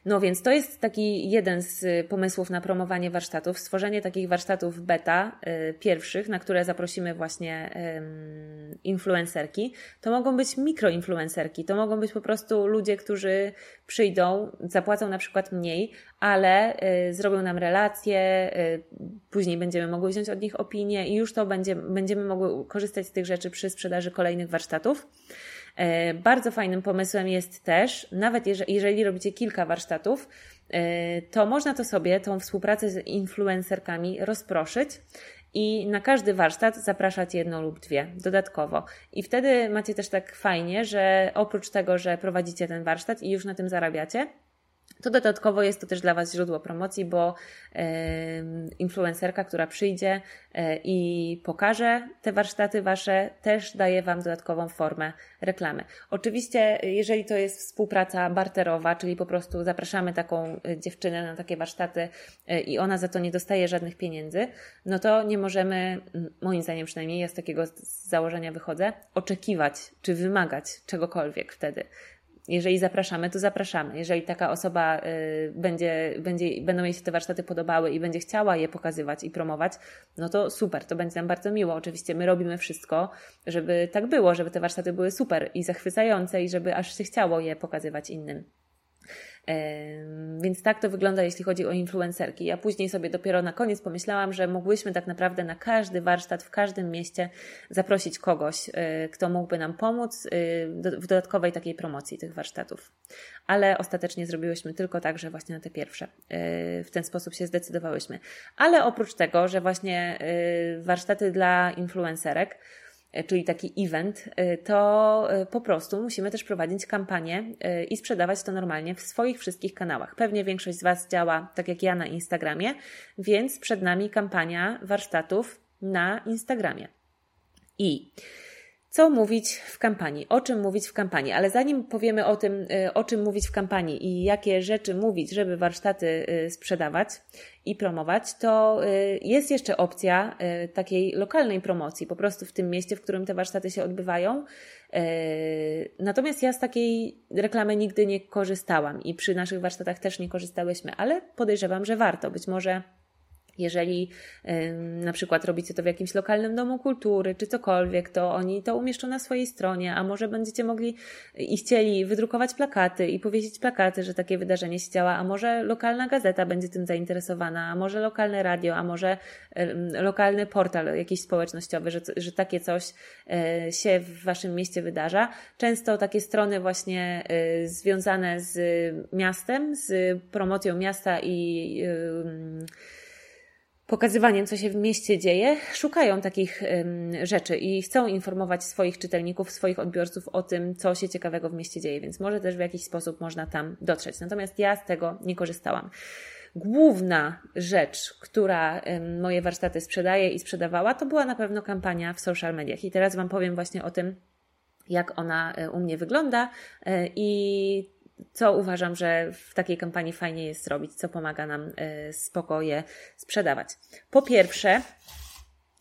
No więc to jest taki jeden z pomysłów na promowanie warsztatów, stworzenie takich warsztatów beta y, pierwszych, na które zaprosimy właśnie y, influencerki. To mogą być mikroinfluencerki, to mogą być po prostu ludzie, którzy przyjdą, zapłacą na przykład mniej, ale y, zrobią nam relacje, y, później będziemy mogły wziąć od nich opinię i już to będzie, będziemy mogły korzystać z tych rzeczy przy sprzedaży kolejnych warsztatów. Bardzo fajnym pomysłem jest też, nawet jeżeli, robicie kilka warsztatów, to można to sobie, tą współpracę z influencerkami rozproszyć i na każdy warsztat zapraszać jedną lub dwie dodatkowo. I wtedy macie też tak fajnie, że oprócz tego, że prowadzicie ten warsztat i już na tym zarabiacie, to dodatkowo jest to też dla Was źródło promocji, bo influencerka, która przyjdzie e, i pokaże te warsztaty Wasze, też daje Wam dodatkową formę reklamy. Oczywiście, jeżeli to jest współpraca barterowa, czyli po prostu zapraszamy taką e, dziewczynę na takie warsztaty e, i ona za to nie dostaje żadnych pieniędzy, no to nie możemy, moim zdaniem przynajmniej, ja z takiego założenia wychodzę, oczekiwać czy wymagać czegokolwiek wtedy jeżeli zapraszamy, to zapraszamy. Jeżeli taka osoba y, będzie, będzie, będą jej się te warsztaty podobały i będzie chciała je pokazywać i promować, no to super, to będzie nam bardzo miło. Oczywiście my robimy wszystko, żeby tak było, żeby te warsztaty były super i zachwycające i żeby aż się chciało je pokazywać innym. Więc tak to wygląda, jeśli chodzi o influencerki. Ja później sobie dopiero na koniec pomyślałam, że mogłyśmy tak naprawdę na każdy warsztat w każdym mieście zaprosić kogoś, e, kto mógłby nam pomóc e, w dodatkowej takiej promocji tych warsztatów. Ale ostatecznie zrobiłyśmy tylko tak, że właśnie na te pierwsze. E, w ten sposób się zdecydowałyśmy. Ale oprócz tego, że właśnie warsztaty dla influencerek, czyli taki event, e, to e, po prostu musimy też prowadzić kampanię i sprzedawać to normalnie w swoich wszystkich kanałach. Pewnie większość z Was działa tak jak ja na Instagramie, więc przed nami kampania warsztatów na Instagramie. I co mówić w kampanii, o czym mówić w kampanii, ale zanim powiemy o tym, y, o czym mówić w kampanii i jakie rzeczy mówić, żeby warsztaty y, sprzedawać i promować, to y, jest jeszcze opcja takiej lokalnej promocji, po prostu w tym mieście, w którym te warsztaty się odbywają. Natomiast ja z takiej reklamy nigdy nie korzystałam i przy naszych warsztatach też nie korzystałyśmy, ale podejrzewam, że warto. Być może jeżeli na przykład robicie to w jakimś lokalnym domu kultury czy cokolwiek, to oni to umieszczą na swojej stronie, a może będziecie mogli i chcieli wydrukować plakaty i powiesić plakaty, że takie wydarzenie się działa, a może lokalna gazeta będzie tym zainteresowana, a może lokalne radio, a może lokalny portal jakiś społecznościowy, że, że takie coś e, się w waszym mieście wydarza. Często takie strony właśnie e, związane z miastem, z promocją miasta i pokazywaniem, co się w mieście dzieje, szukają takich rzeczy i chcą informować swoich czytelników, swoich odbiorców o tym, co się ciekawego w mieście dzieje, więc może też w jakiś sposób można tam dotrzeć. Natomiast ja z tego nie korzystałam. Główna rzecz, która moje warsztaty sprzedaje i sprzedawała, to była na pewno kampania w social mediach. I teraz Wam powiem właśnie o tym, jak ona e, u mnie wygląda e, i co uważam, że w takiej kampanii fajnie jest zrobić, co pomaga nam y, spokoje sprzedawać. Po pierwsze,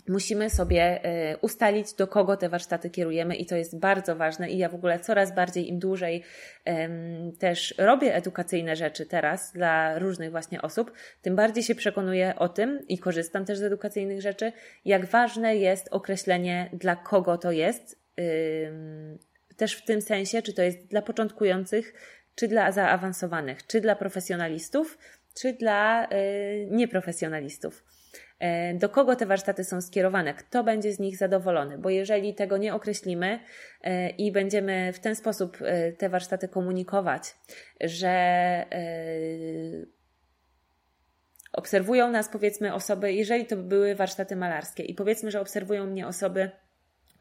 musimy sobie y, ustalić, do kogo te warsztaty kierujemy, i to jest bardzo ważne. I ja w ogóle coraz bardziej, im dłużej też robię edukacyjne rzeczy teraz dla różnych właśnie osób, tym bardziej się przekonuję o tym i korzystam też z edukacyjnych rzeczy, jak ważne jest określenie, dla kogo to jest. Też w tym sensie, czy to jest dla początkujących, czy dla zaawansowanych, czy dla profesjonalistów, czy dla y, nieprofesjonalistów. E, do kogo te warsztaty są skierowane, kto będzie z nich zadowolony, bo jeżeli tego nie określimy e, i będziemy w ten sposób e, te warsztaty komunikować, że obserwują nas powiedzmy osoby, jeżeli to były warsztaty malarskie i powiedzmy, że obserwują mnie osoby,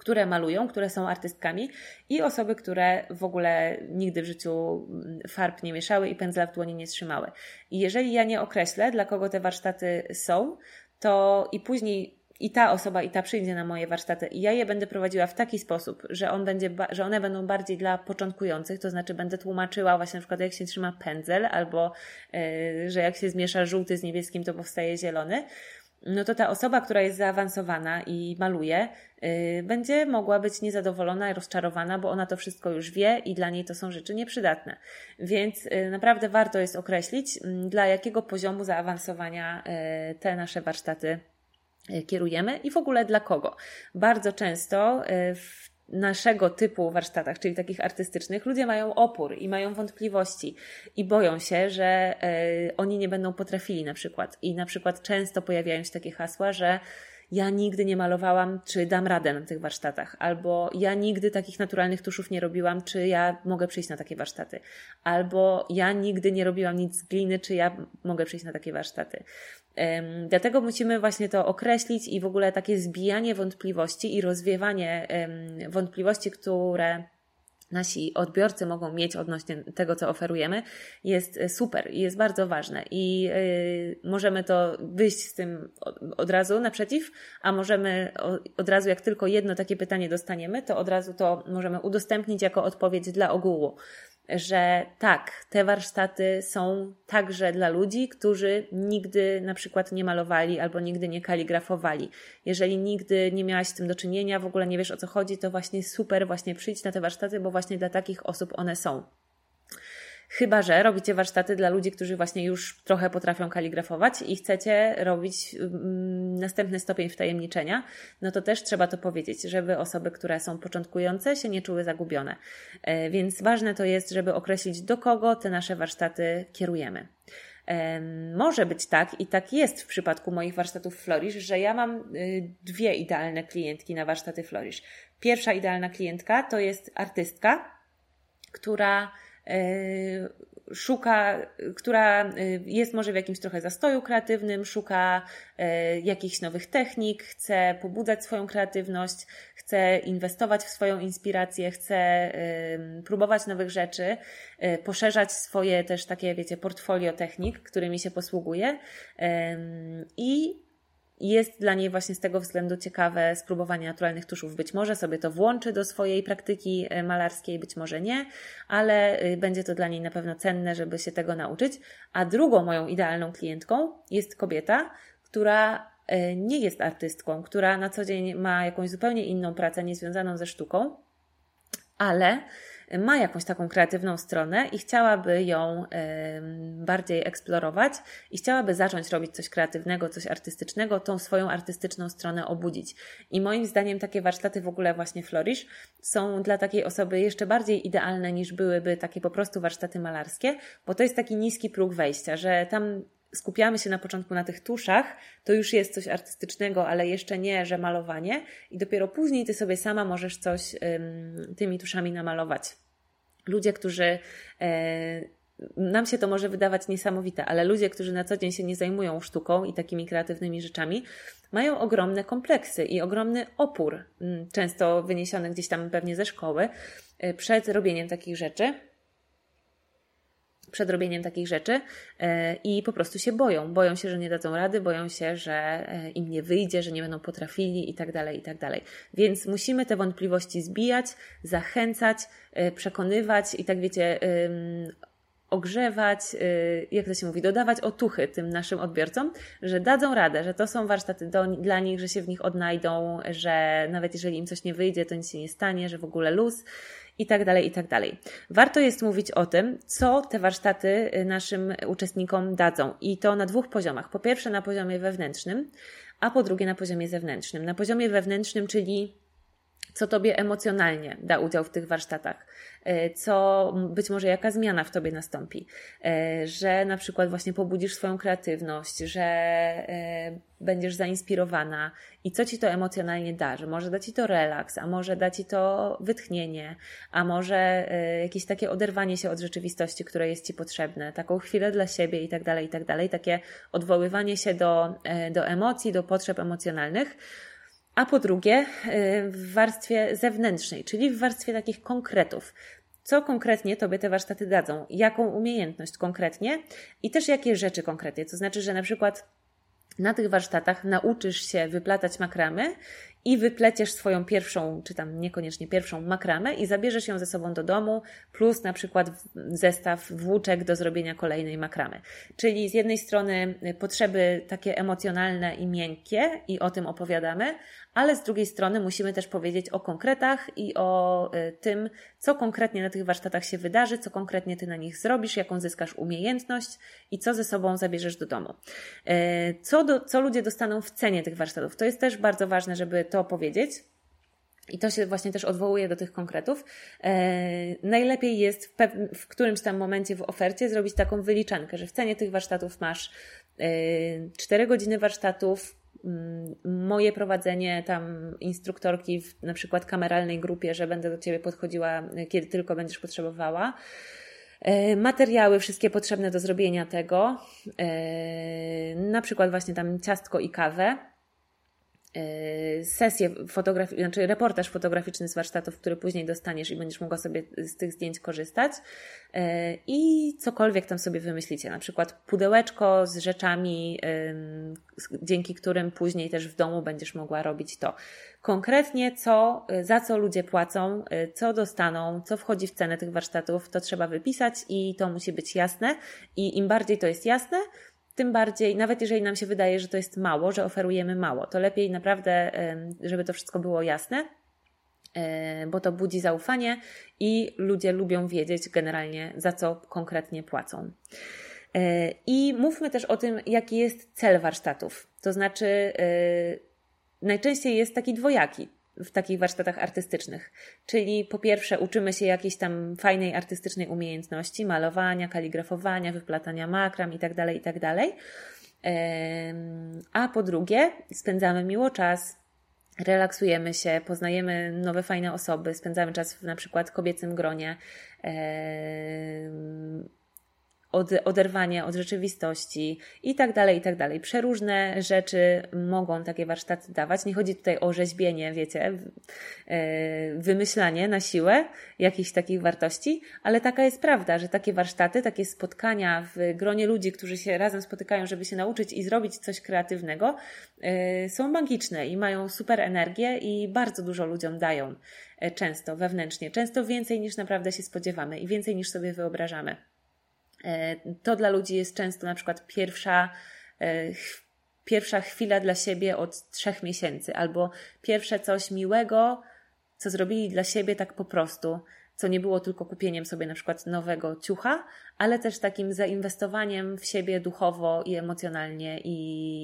które malują, które są artystkami i osoby, które w ogóle nigdy w życiu mm, farb nie mieszały i pędzla w dłoni nie trzymały. I jeżeli ja nie określę, dla kogo te warsztaty są, to i później i ta osoba, i ta przyjdzie na moje warsztaty, i ja je będę prowadziła w taki sposób, że, on będzie, że one będą bardziej dla początkujących, to znaczy będę tłumaczyła właśnie na przykład, jak się trzyma pędzel, albo yy, że jak się zmiesza żółty z niebieskim, to powstaje zielony no to ta osoba, która jest zaawansowana i maluje, yy, będzie mogła być niezadowolona i rozczarowana, bo ona to wszystko już wie i dla niej to są rzeczy nieprzydatne. Więc yy, naprawdę warto jest określić, yy, dla jakiego poziomu zaawansowania y, te nasze warsztaty y, kierujemy i w ogóle dla kogo. Bardzo często y, w naszego typu warsztatach, czyli takich artystycznych, ludzie mają opór i mają wątpliwości i boją się, że y, oni nie będą potrafili na przykład. I na przykład często pojawiają się takie hasła, że ja nigdy nie malowałam, czy dam radę na tych warsztatach, albo ja nigdy takich naturalnych tuszów nie robiłam, czy ja mogę przyjść na takie warsztaty, albo ja nigdy nie robiłam nic z gliny, czy ja mogę przyjść na takie warsztaty. Dlatego musimy właśnie to określić i w ogóle takie zbijanie wątpliwości i rozwiewanie wątpliwości, które nasi odbiorcy mogą mieć odnośnie tego, co oferujemy, jest e, super i jest bardzo ważne. I yy, możemy to wyjść z tym od, razu naprzeciw, a możemy od razu, jak tylko jedno takie pytanie dostaniemy, to od razu to możemy udostępnić jako odpowiedź dla ogółu że tak, te warsztaty są także dla ludzi, którzy nigdy na przykład nie malowali albo nigdy nie kaligrafowali. Jeżeli nigdy nie miałaś z tym do czynienia, w ogóle nie wiesz o co chodzi, to właśnie super, właśnie przyjdź na te warsztaty, bo właśnie dla takich osób one są. Chyba, że robicie warsztaty dla ludzi, którzy właśnie już trochę potrafią kaligrafować i chcecie robić mm, następny stopień wtajemniczenia, no to też trzeba to powiedzieć, żeby osoby, które są początkujące, się nie czuły zagubione. E, więc ważne to jest, żeby określić, do kogo te nasze warsztaty kierujemy. Może być tak, i tak jest w przypadku moich warsztatów Florisz, że ja mam y, dwie idealne klientki na warsztaty Florisz. Pierwsza idealna klientka to jest artystka, która E, szuka, która e, jest może w jakimś trochę zastoju kreatywnym, szuka e, jakichś nowych technik, chce pobudzać swoją kreatywność, chce inwestować w swoją inspirację, chce próbować nowych rzeczy, poszerzać swoje też takie, wiecie, portfolio technik, którymi się posługuje i jest dla niej właśnie z tego względu ciekawe spróbowanie naturalnych tuszów. Być może sobie to włączy do swojej praktyki e, malarskiej, być może nie, ale e, będzie to dla niej na pewno cenne, żeby się tego nauczyć. A drugą moją idealną klientką jest kobieta, która e, nie jest artystką, która na co dzień ma jakąś zupełnie inną pracę, niezwiązaną ze sztuką, ale ma jakąś taką kreatywną stronę i chciałaby ją bardziej eksplorować i chciałaby zacząć robić coś kreatywnego, coś artystycznego, tą swoją artystyczną stronę obudzić. I moim zdaniem takie warsztaty w ogóle właśnie Flourish są dla takiej osoby jeszcze bardziej idealne niż byłyby takie po prostu warsztaty malarskie, bo to jest taki niski próg wejścia, że tam skupiamy się na początku na tych tuszach, to już jest coś artystycznego, ale jeszcze nie, że malowanie, i dopiero później ty sobie sama możesz coś ym, tymi tuszami namalować. Ludzie, którzy e, nam się to może wydawać niesamowite, ale ludzie, którzy na co dzień się nie zajmują sztuką i takimi kreatywnymi rzeczami, mają ogromne kompleksy i ogromny opór, często wyniesiony gdzieś tam pewnie ze szkoły, e, przed robieniem takich rzeczy przed robieniem takich rzeczy e, i po prostu się boją. Boją się, że nie dadzą rady, boją się, że e, im nie wyjdzie, że nie będą potrafili i tak dalej, i tak dalej. Więc musimy te wątpliwości zbijać, zachęcać, e, przekonywać i tak wiecie, ogrzewać, jak to się mówi, dodawać otuchy tym naszym odbiorcom, że dadzą radę, że to są warsztaty do, dla nich, że się w nich odnajdą, że nawet jeżeli im coś nie wyjdzie, to nic się nie stanie, że w ogóle luz i tak dalej, i tak dalej. Warto jest mówić o tym, co te warsztaty y, naszym uczestnikom dadzą i to na dwóch poziomach. Po pierwsze na poziomie wewnętrznym, a po drugie na poziomie zewnętrznym. Na poziomie wewnętrznym, czyli co Tobie emocjonalnie da udział w tych warsztatach, e, co być może jaka zmiana w Tobie nastąpi, e, że na przykład właśnie pobudzisz swoją kreatywność, że e, będziesz zainspirowana i co Ci to emocjonalnie da, że może da Ci to relaks, a może da Ci to wytchnienie, a może jakieś takie oderwanie się od rzeczywistości, które jest Ci potrzebne, taką chwilę dla siebie i tak dalej, i tak dalej, takie odwoływanie się do, do emocji, do potrzeb emocjonalnych a po drugie y, w warstwie zewnętrznej, czyli w warstwie takich konkretów. Co konkretnie Tobie te warsztaty dadzą? Jaką umiejętność konkretnie? I też jakie rzeczy konkretnie? To znaczy, że na przykład na tych warsztatach nauczysz się wyplatać makramy i wypleciesz swoją pierwszą, czy tam niekoniecznie pierwszą makramę i zabierzesz ją ze sobą do domu, plus na przykład zestaw włóczek do zrobienia kolejnej makramy. Czyli z jednej strony potrzeby takie emocjonalne i miękkie i o tym opowiadamy, ale z drugiej strony musimy też powiedzieć o konkretach i o y, tym, co konkretnie na tych warsztatach się wydarzy, co konkretnie ty na nich zrobisz, jaką zyskasz umiejętność i co ze sobą zabierzesz do domu. Y, co, do, co ludzie dostaną w cenie tych warsztatów? To jest też bardzo ważne, żeby to powiedzieć. I to się właśnie też odwołuje do tych konkretów. E, najlepiej jest w, w którymś tam momencie w ofercie zrobić taką wyliczankę, że w cenie tych warsztatów masz e, 4 godziny warsztatów, moje prowadzenie tam instruktorki w na przykład kameralnej grupie, że będę do Ciebie podchodziła, kiedy tylko będziesz potrzebowała. E, materiały wszystkie potrzebne do zrobienia tego, e, na przykład właśnie tam ciastko i kawę, sesję fotograficzną, znaczy reportaż fotograficzny z warsztatów, który później dostaniesz i będziesz mogła sobie z tych zdjęć korzystać i cokolwiek tam sobie wymyślicie, na przykład pudełeczko z rzeczami, dzięki którym później też w domu będziesz mogła robić to konkretnie co, y, za co ludzie płacą, y, co dostaną, co wchodzi w cenę tych warsztatów, to trzeba wypisać i to musi być jasne. I im bardziej to jest jasne, tym bardziej, nawet jeżeli nam się wydaje, że to jest mało, że oferujemy mało, to lepiej naprawdę, żeby to wszystko było jasne, bo to budzi zaufanie i ludzie lubią wiedzieć generalnie, za co konkretnie płacą. I mówmy też o tym, jaki jest cel warsztatów. To znaczy, najczęściej jest taki dwojaki w takich warsztatach artystycznych. Czyli po pierwsze uczymy się jakiejś tam fajnej artystycznej umiejętności, malowania, kaligrafowania, wyplatania makram itd., tak itd. Tak a po drugie spędzamy miło czas, relaksujemy się, poznajemy nowe, fajne osoby, spędzamy czas w na przykład kobiecym gronie, od, oderwanie od rzeczywistości i tak dalej, i tak dalej. Przeróżne rzeczy mogą takie warsztaty dawać. Nie chodzi tutaj o rzeźbienie, wiecie, e, wymyślanie na siłę jakichś takich wartości, ale taka jest prawda, że takie warsztaty, takie spotkania w gronie ludzi, którzy się razem spotykają, żeby się nauczyć i zrobić coś kreatywnego, e, są magiczne i mają super energię i bardzo dużo ludziom dają e, często wewnętrznie, często więcej niż naprawdę się spodziewamy i więcej niż sobie wyobrażamy. E, to dla ludzi jest często na przykład pierwsza, e, pierwsza chwila dla siebie od trzech miesięcy, albo pierwsze coś miłego, co zrobili dla siebie tak po prostu co nie było tylko kupieniem sobie na przykład nowego ciucha, ale też takim zainwestowaniem w siebie duchowo i emocjonalnie i,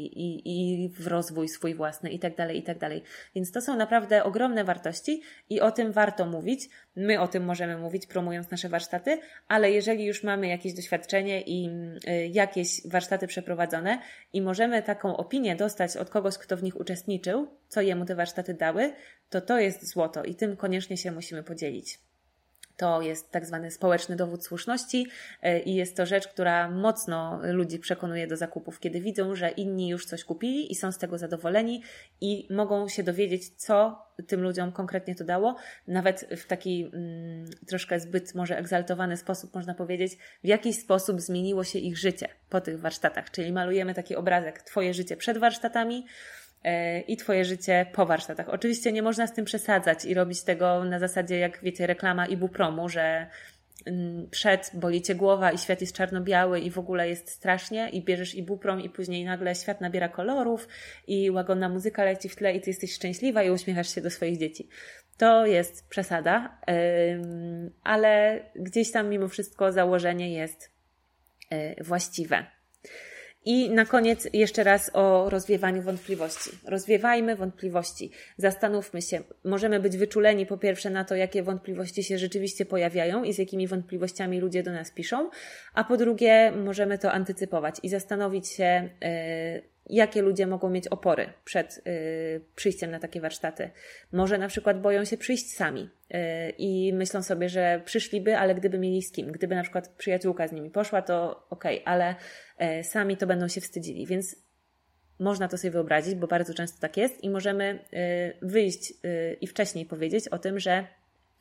i, i w rozwój swój własny i tak dalej, i tak dalej. Więc to są naprawdę ogromne wartości i o tym warto mówić. My o tym możemy mówić, promując nasze warsztaty, ale jeżeli już mamy jakieś doświadczenie i y, jakieś warsztaty przeprowadzone i możemy taką opinię dostać od kogoś, kto w nich uczestniczył, co jemu te warsztaty dały, to to jest złoto i tym koniecznie się musimy podzielić. To jest tak zwany społeczny dowód słuszności e, i jest to rzecz, która mocno ludzi przekonuje do zakupów, kiedy widzą, że inni już coś kupili i są z tego zadowoleni i mogą się dowiedzieć, co tym ludziom konkretnie to dało, nawet w taki mm, troszkę zbyt może egzaltowany sposób można powiedzieć, w jaki sposób zmieniło się ich życie po tych warsztatach. Czyli malujemy taki obrazek Twoje życie przed warsztatami, i Twoje życie po warsztatach. Oczywiście nie można z tym przesadzać i robić tego na zasadzie, jak wiecie, reklama ibupromu, że mm, przed boli cię głowa i świat jest czarno-biały i w ogóle jest strasznie i bierzesz ibuprom i później nagle świat nabiera kolorów i łagodna muzyka leci w tle i ty jesteś szczęśliwa i uśmiechasz się do swoich dzieci. To jest przesada, ale gdzieś tam mimo wszystko założenie jest e, właściwe. I na koniec jeszcze raz o rozwiewaniu wątpliwości. Rozwiewajmy wątpliwości. Zastanówmy się. Możemy być wyczuleni po pierwsze na to, jakie wątpliwości się rzeczywiście pojawiają i z jakimi wątpliwościami ludzie do nas piszą, a po drugie możemy to antycypować i zastanowić się, yy, jakie ludzie mogą mieć opory przed y, przyjściem na takie warsztaty. Może na przykład boją się przyjść sami y, i myślą sobie, że przyszliby, ale gdyby mieli z kim, gdyby na przykład przyjaciółka z nimi poszła, to okej, okay, ale y, sami to będą się wstydzili, więc można to sobie wyobrazić, bo bardzo często tak jest i możemy wyjść i wcześniej powiedzieć o tym, że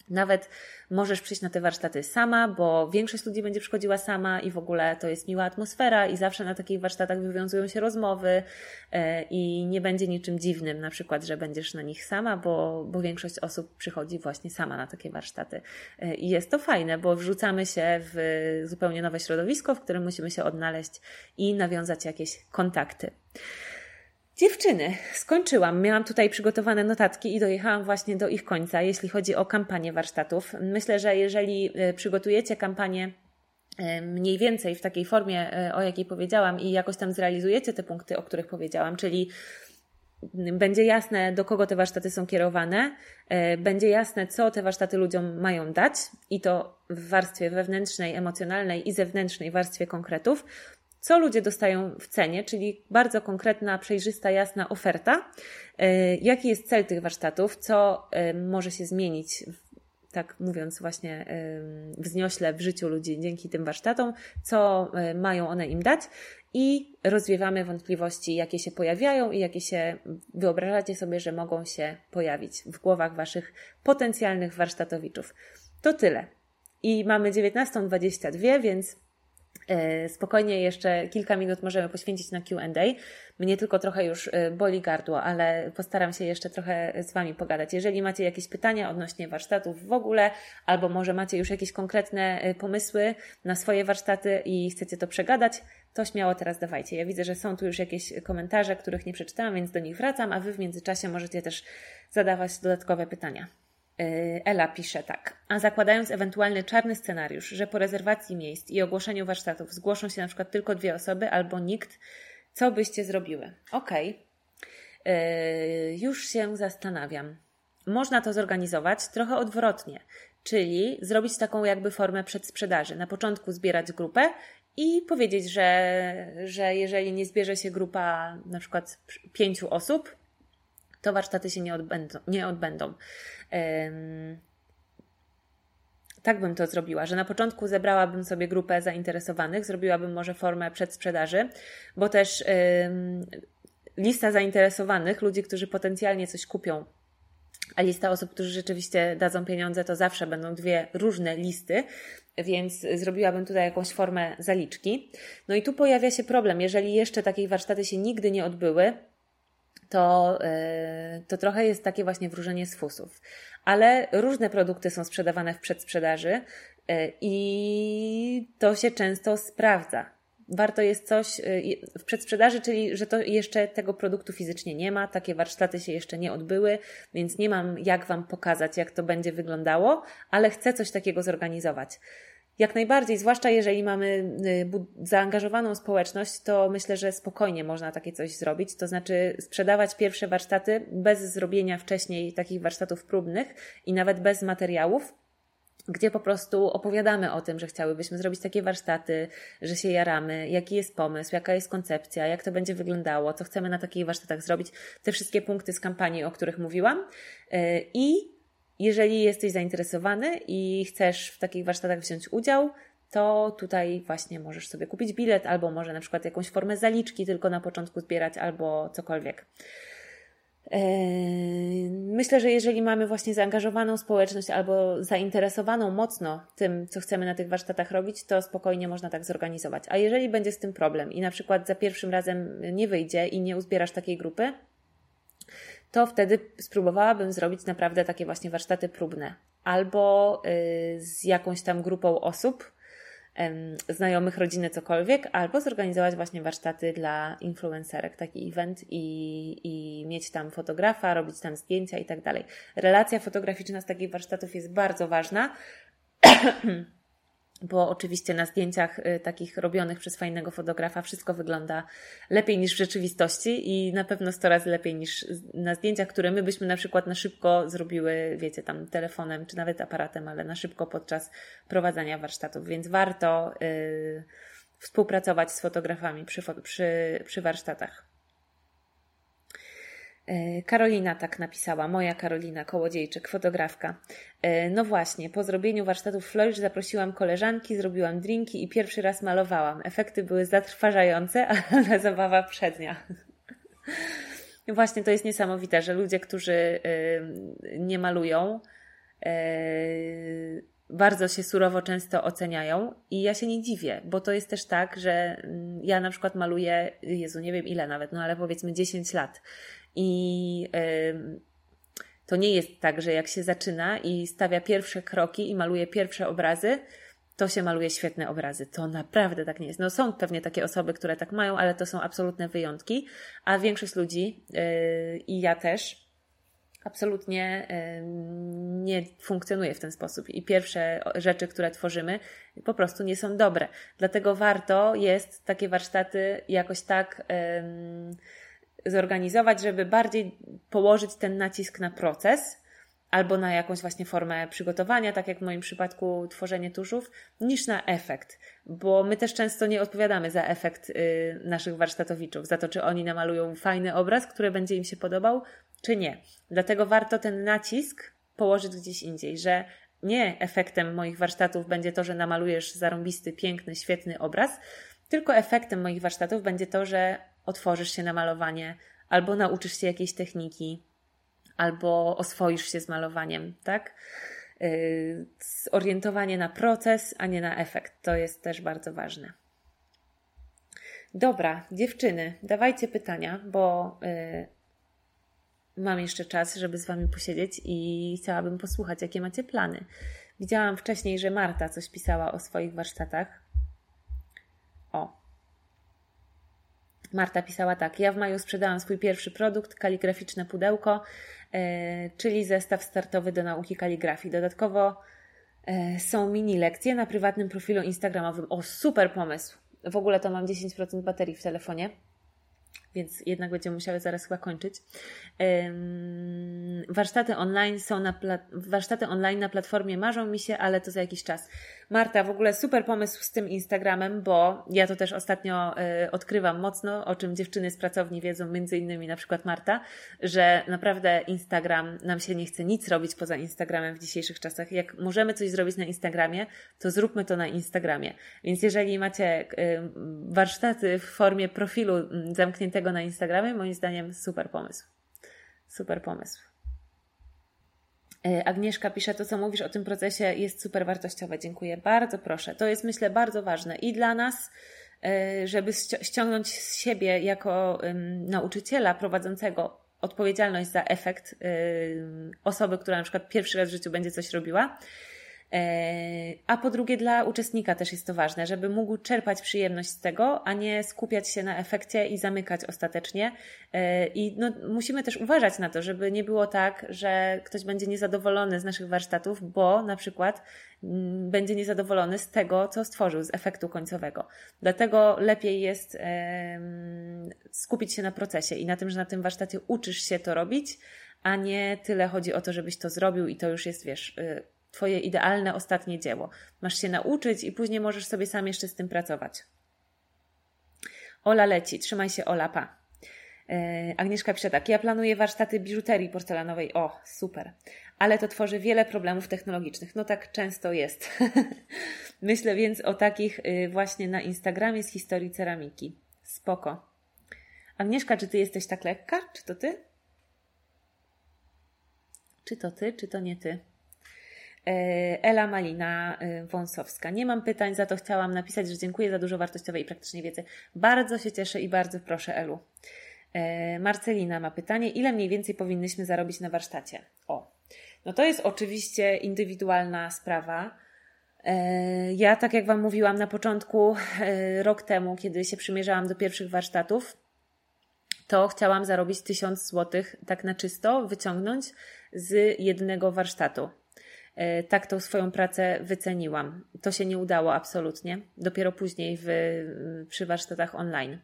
nawet możesz przyjść na te warsztaty sama, bo większość ludzi będzie przychodziła sama i w ogóle to jest miła atmosfera i zawsze na takich warsztatach wywiązują się rozmowy e, i nie będzie niczym dziwnym na przykład, że będziesz na nich sama, bo, bo większość osób przychodzi właśnie sama na takie warsztaty. E, I jest to fajne, bo wrzucamy się w zupełnie nowe środowisko, w którym musimy się odnaleźć i nawiązać jakieś kontakty. Dziewczyny, skończyłam. Miałam tutaj przygotowane notatki i dojechałam właśnie do ich końca, jeśli chodzi o kampanię warsztatów. Myślę, że jeżeli e, przygotujecie kampanię e, mniej więcej w takiej formie, e, o jakiej powiedziałam, i jakoś tam zrealizujecie te punkty, o których powiedziałam, czyli będzie jasne, do kogo te warsztaty są kierowane, będzie jasne, co te warsztaty ludziom mają dać, i to w warstwie wewnętrznej, emocjonalnej i zewnętrznej warstwie konkretów, co ludzie dostają w cenie, czyli bardzo konkretna, przejrzysta, jasna oferta, e, jaki jest cel tych warsztatów, co e, może się zmienić tak mówiąc właśnie wzniośle w życiu ludzi dzięki tym warsztatom, co mają one im dać i rozwiewamy wątpliwości, jakie się pojawiają i jakie się wyobrażacie sobie, że mogą się pojawić w głowach Waszych potencjalnych warsztatowiczów. To tyle. I mamy 19.22, więc e, spokojnie jeszcze kilka minut możemy poświęcić na QA. Mnie tylko trochę już e, boli gardło, ale postaram się jeszcze trochę z Wami pogadać. Jeżeli macie jakieś pytania odnośnie warsztatów w ogóle, albo może macie już jakieś konkretne e, pomysły na swoje warsztaty i chcecie to przegadać, to śmiało teraz dawajcie. Ja widzę, że są tu już jakieś komentarze, których nie przeczytałam, więc do nich wracam, a Wy w międzyczasie możecie też zadawać dodatkowe pytania. E, Ela pisze tak. A zakładając ewentualny czarny scenariusz, że po rezerwacji miejsc i ogłoszeniu warsztatów zgłoszą się na przykład tylko dwie osoby albo nikt, co byście zrobiły? Okej. Okay. E, już się zastanawiam. Można to zorganizować trochę odwrotnie, czyli zrobić taką jakby formę przedsprzedaży. Na początku zbierać grupę i powiedzieć, że, że jeżeli nie zbierze się grupa na przykład pięciu osób, to warsztaty się nie odbędą. Nie odbędą. Um, tak bym to zrobiła, że na początku zebrałabym sobie grupę zainteresowanych, zrobiłabym może formę przedsprzedaży, bo też um, lista zainteresowanych, ludzi, którzy potencjalnie coś kupią, a lista osób, którzy rzeczywiście dadzą pieniądze, to zawsze będą dwie różne listy, więc zrobiłabym tutaj jakąś formę zaliczki. No i tu pojawia się problem, jeżeli jeszcze takiej warsztaty się nigdy nie odbyły, to, yy, to trochę jest takie właśnie wróżenie z fusów. Ale różne produkty są sprzedawane w przedsprzedaży yy, i to się często sprawdza warto jest coś y, w przedsprzedaży, czyli że to jeszcze tego produktu fizycznie nie ma, takie warsztaty się jeszcze nie odbyły, więc nie mam jak Wam pokazać, jak to będzie wyglądało, ale chcę coś takiego zorganizować. Jak najbardziej, zwłaszcza jeżeli mamy y, zaangażowaną społeczność, to myślę, że spokojnie można takie coś zrobić. To znaczy sprzedawać pierwsze warsztaty bez zrobienia wcześniej takich warsztatów próbnych i nawet bez materiałów, gdzie po prostu opowiadamy o tym, że chciałybyśmy zrobić takie warsztaty, że się jaramy, jaki jest pomysł, jaka jest koncepcja, jak to będzie wyglądało, co chcemy na takich warsztatach zrobić, te wszystkie punkty z kampanii, o których mówiłam. E, I jeżeli jesteś zainteresowany i chcesz w takich warsztatach wziąć udział, to tutaj właśnie możesz sobie kupić bilet, albo może na przykład jakąś formę zaliczki tylko na początku zbierać, albo cokolwiek. Myślę, że jeżeli mamy właśnie zaangażowaną społeczność albo zainteresowaną mocno tym, co chcemy na tych warsztatach robić, to spokojnie można tak zorganizować. A jeżeli będzie z tym problem i na przykład za pierwszym razem nie wyjdzie i nie uzbierasz takiej grupy, to wtedy spróbowałabym zrobić naprawdę takie właśnie warsztaty próbne albo y, z jakąś tam grupą osób, znajomych, rodziny, cokolwiek, albo zorganizować właśnie warsztaty dla influencerek, taki event i, i mieć tam fotografa, robić tam zdjęcia i tak dalej. Relacja fotograficzna z takich warsztatów jest bardzo ważna. [CLEARS THROAT] bo oczywiście na zdjęciach y, takich robionych przez fajnego fotografa wszystko wygląda lepiej niż w rzeczywistości i na pewno 100 razy lepiej niż na zdjęciach, które my byśmy na przykład na szybko zrobiły, wiecie, tam telefonem czy nawet aparatem, ale na szybko podczas prowadzenia warsztatów, więc warto y, współpracować z fotografami przy, przy, przy warsztatach. E, Karolina tak napisała, moja Karolina Kołodziejczyk, fotografka. E, no właśnie, po zrobieniu warsztatów Flourish zaprosiłam koleżanki, zrobiłam drinki i pierwszy raz malowałam. Efekty były zatrważające, [LAUGHS] ale zabawa przednia. [LAUGHS] Właśnie to jest niesamowite, że ludzie, którzy e, nie malują, bardzo się surowo często oceniają i ja się nie dziwię, bo to jest też tak, że mm, ja na przykład maluję, Jezu, nie wiem ile nawet, no ale powiedzmy 10 lat i to nie jest tak, że jak się zaczyna i stawia pierwsze kroki i maluje pierwsze obrazy, to się maluje świetne obrazy. To naprawdę tak nie jest. No są pewnie takie osoby, które tak mają, ale to są absolutne wyjątki, a większość ludzi yy, i ja też absolutnie nie funkcjonuje w ten sposób. I pierwsze rzeczy, które tworzymy, po prostu nie są dobre. Dlatego warto jest takie warsztaty jakoś tak zorganizować, żeby bardziej położyć ten nacisk na proces albo na jakąś właśnie formę przygotowania, tak jak w moim przypadku tworzenie tuszów, niż na efekt, bo my też często nie odpowiadamy za efekt y, naszych warsztatowiczów, za to, czy oni namalują fajny obraz, który będzie im się podobał, czy nie. Dlatego warto ten nacisk położyć gdzieś indziej, że nie efektem moich warsztatów będzie to, że namalujesz zarąbisty, piękny, świetny obraz, tylko efektem moich warsztatów będzie to, że otworzysz się na malowanie albo nauczysz się jakiejś techniki, albo oswoisz się z malowaniem, tak? Yy, zorientowanie na proces, a nie na efekt. To jest też bardzo ważne. Dobra, dziewczyny, dawajcie pytania, bo yy, mam jeszcze czas, żeby z Wami posiedzieć i chciałabym posłuchać, jakie macie plany. Widziałam wcześniej, że Marta coś pisała o swoich warsztatach. O. Marta pisała tak. Ja w maju sprzedałam swój pierwszy produkt, kaligraficzne pudełko, e, czyli zestaw startowy do nauki kaligrafii. Dodatkowo e, są mini lekcje na prywatnym profilu Instagramowym. O, super pomysł! W ogóle to mam 10% baterii w telefonie więc jednak będziemy musiały zaraz chyba kończyć. Warsztaty online są na warsztaty online na platformie marzą mi się, ale to za jakiś czas. Marta, w ogóle super pomysł z tym Instagramem, bo ja to też ostatnio y, odkrywam mocno, o czym dziewczyny z pracowni wiedzą, między innymi na przykład Marta, że naprawdę Instagram, nam się nie chce nic robić poza Instagramem w dzisiejszych czasach. Jak możemy coś zrobić na Instagramie, to zróbmy to na Instagramie. Więc jeżeli macie y, warsztaty w formie profilu zamkniętego na Instagramie, moim zdaniem super pomysł. Super pomysł. E, Agnieszka pisze, to co mówisz o tym procesie jest super wartościowe. Dziękuję. Bardzo proszę. To jest myślę bardzo ważne i dla nas, e, żeby ściągnąć z siebie jako nauczyciela prowadzącego odpowiedzialność za efekt osoby, która na przykład pierwszy raz w życiu będzie coś robiła, a po drugie, dla uczestnika też jest to ważne, żeby mógł czerpać przyjemność z tego, a nie skupiać się na efekcie i zamykać ostatecznie. E, I no, musimy też uważać na to, żeby nie było tak, że ktoś będzie niezadowolony z naszych warsztatów, bo na przykład mm, będzie niezadowolony z tego, co stworzył, z efektu końcowego. Dlatego lepiej jest skupić się na procesie i na tym, że na tym warsztacie uczysz się to robić, a nie tyle chodzi o to, żebyś to zrobił i to już jest, wiesz, y, Twoje idealne ostatnie dzieło. Masz się nauczyć i później możesz sobie sam jeszcze z tym pracować. Ola leci, trzymaj się Ola, pa. E, Agnieszka pisze tak, ja planuję warsztaty biżuterii porcelanowej. O, super. Ale to tworzy wiele problemów technologicznych. No tak często jest. [LAUGHS] Myślę więc o takich y, właśnie na Instagramie z historii ceramiki. Spoko. Agnieszka, czy ty jesteś tak lekka? Czy to ty? Czy to ty, czy to nie ty? E, Ela Malina e, Wąsowska. Nie mam pytań, za to chciałam napisać, że dziękuję za dużo wartościowej i praktycznej wiedzy. Bardzo się cieszę i bardzo proszę, Elu. E, Marcelina ma pytanie, ile mniej więcej powinnyśmy zarobić na warsztacie? O, no to jest oczywiście indywidualna sprawa. Ja, tak jak Wam mówiłam na początku, rok temu, kiedy się przymierzałam do pierwszych warsztatów, to chciałam zarobić 1000 zł tak na czysto, wyciągnąć z jednego warsztatu. E, tak tą swoją pracę wyceniłam. To się nie udało absolutnie, dopiero później w, przy warsztatach online.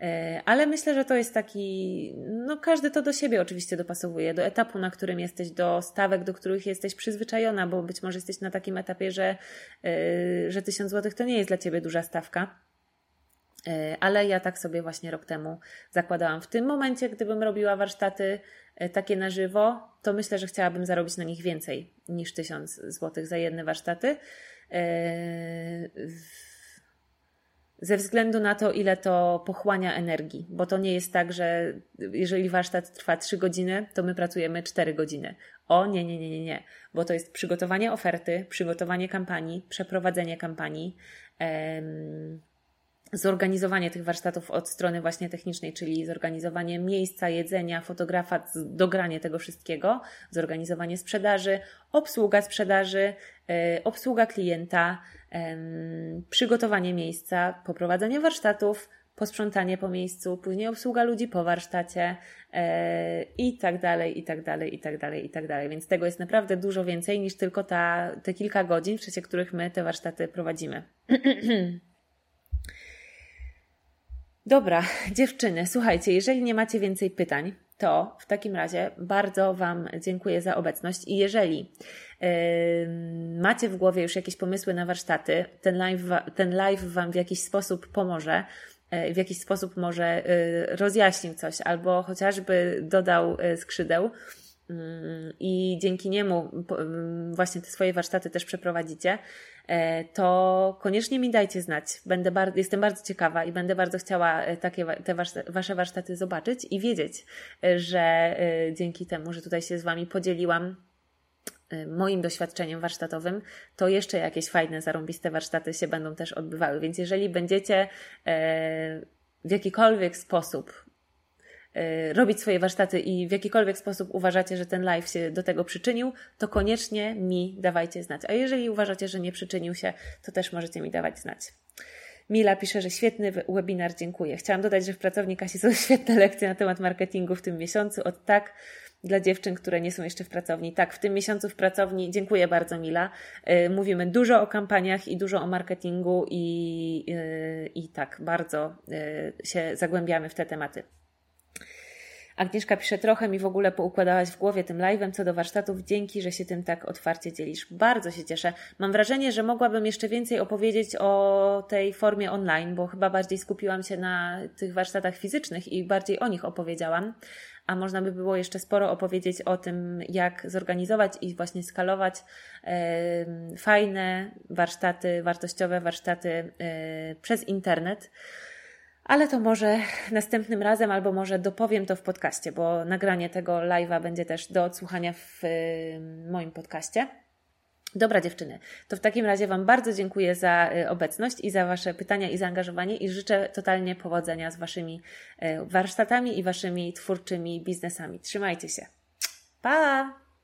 E, ale myślę, że to jest taki, no każdy to do siebie oczywiście dopasowuje, do etapu, na którym jesteś, do stawek, do których jesteś przyzwyczajona, bo być może jesteś na takim etapie, że, e, że 1000 zł to nie jest dla ciebie duża stawka. Ale ja tak sobie właśnie rok temu zakładałam. W tym momencie, gdybym robiła warsztaty E, takie na żywo, to myślę, że chciałabym zarobić na nich więcej niż 1000 zł za jedne warsztaty. E, ze względu na to, ile to pochłania energii, bo to nie jest tak, że jeżeli warsztat trwa 3 godziny, to my pracujemy 4 godziny. O nie, nie, nie, nie, nie, bo to jest przygotowanie oferty, przygotowanie kampanii, przeprowadzenie kampanii zorganizowanie tych warsztatów od strony właśnie technicznej, czyli zorganizowanie miejsca, jedzenia, fotografa, dogranie tego wszystkiego, zorganizowanie sprzedaży, obsługa sprzedaży, e, obsługa klienta, przygotowanie miejsca, poprowadzenie warsztatów, posprzątanie po miejscu, później obsługa ludzi po warsztacie e, i tak dalej, i tak dalej, i tak dalej, i tak dalej. Więc tego jest naprawdę dużo więcej niż tylko ta, te kilka godzin, w czasie których my te warsztaty prowadzimy. [CLEARS THROAT] Dobra, [LAUGHS] dziewczyny, słuchajcie, jeżeli nie macie więcej pytań, to w takim razie bardzo Wam dziękuję za obecność. I jeżeli macie w głowie już jakieś pomysły na warsztaty, ten live, ten live Wam w jakiś sposób pomoże, w jakiś sposób może rozjaśnił coś albo chociażby dodał skrzydeł, i dzięki niemu właśnie te swoje warsztaty też przeprowadzicie, e, to koniecznie mi dajcie znać. Będę bardzo, jestem bardzo ciekawa i będę bardzo chciała e, takie te Wasze warsztaty zobaczyć i wiedzieć, e, że dzięki temu, że tutaj się z Wami podzieliłam moim doświadczeniem warsztatowym, to jeszcze jakieś fajne, zarąbiste warsztaty się będą też odbywały. Więc jeżeli będziecie w jakikolwiek sposób robić swoje warsztaty i w jakikolwiek sposób uważacie, że ten live się do tego przyczynił, to koniecznie mi dawajcie znać. A jeżeli uważacie, że nie przyczynił się, to też możecie mi dawać znać. Mila pisze, że świetny webinar, dziękuję. Chciałam dodać, że w pracowni Kasi są [LAUGHS] świetne lekcje na temat marketingu w tym miesiącu. Od tak dla dziewczyn, które nie są jeszcze w pracowni. Tak, w tym miesiącu w pracowni, dziękuję bardzo Mila, y, mówimy dużo o kampaniach i dużo o marketingu i, y, i tak, bardzo się zagłębiamy w te tematy. Agnieszka pisze, trochę mi w ogóle poukładałaś w głowie tym live'em co do warsztatów. Dzięki, że się tym tak otwarcie dzielisz. Bardzo się cieszę. Mam wrażenie, że mogłabym jeszcze więcej opowiedzieć o tej formie online, bo chyba bardziej skupiłam się na tych warsztatach fizycznych i bardziej o nich opowiedziałam. A można by było jeszcze sporo opowiedzieć o tym, jak zorganizować i właśnie skalować fajne warsztaty, wartościowe warsztaty e, przez internet. Ale to może następnym razem, albo może dopowiem to w podcaście, bo nagranie tego live'a będzie też do odsłuchania w moim podcaście. Dobra dziewczyny, to w takim razie Wam bardzo dziękuję za y, obecność i za Wasze pytania i zaangażowanie i życzę totalnie powodzenia z Waszymi y, warsztatami i Waszymi twórczymi biznesami. Trzymajcie się. Pa!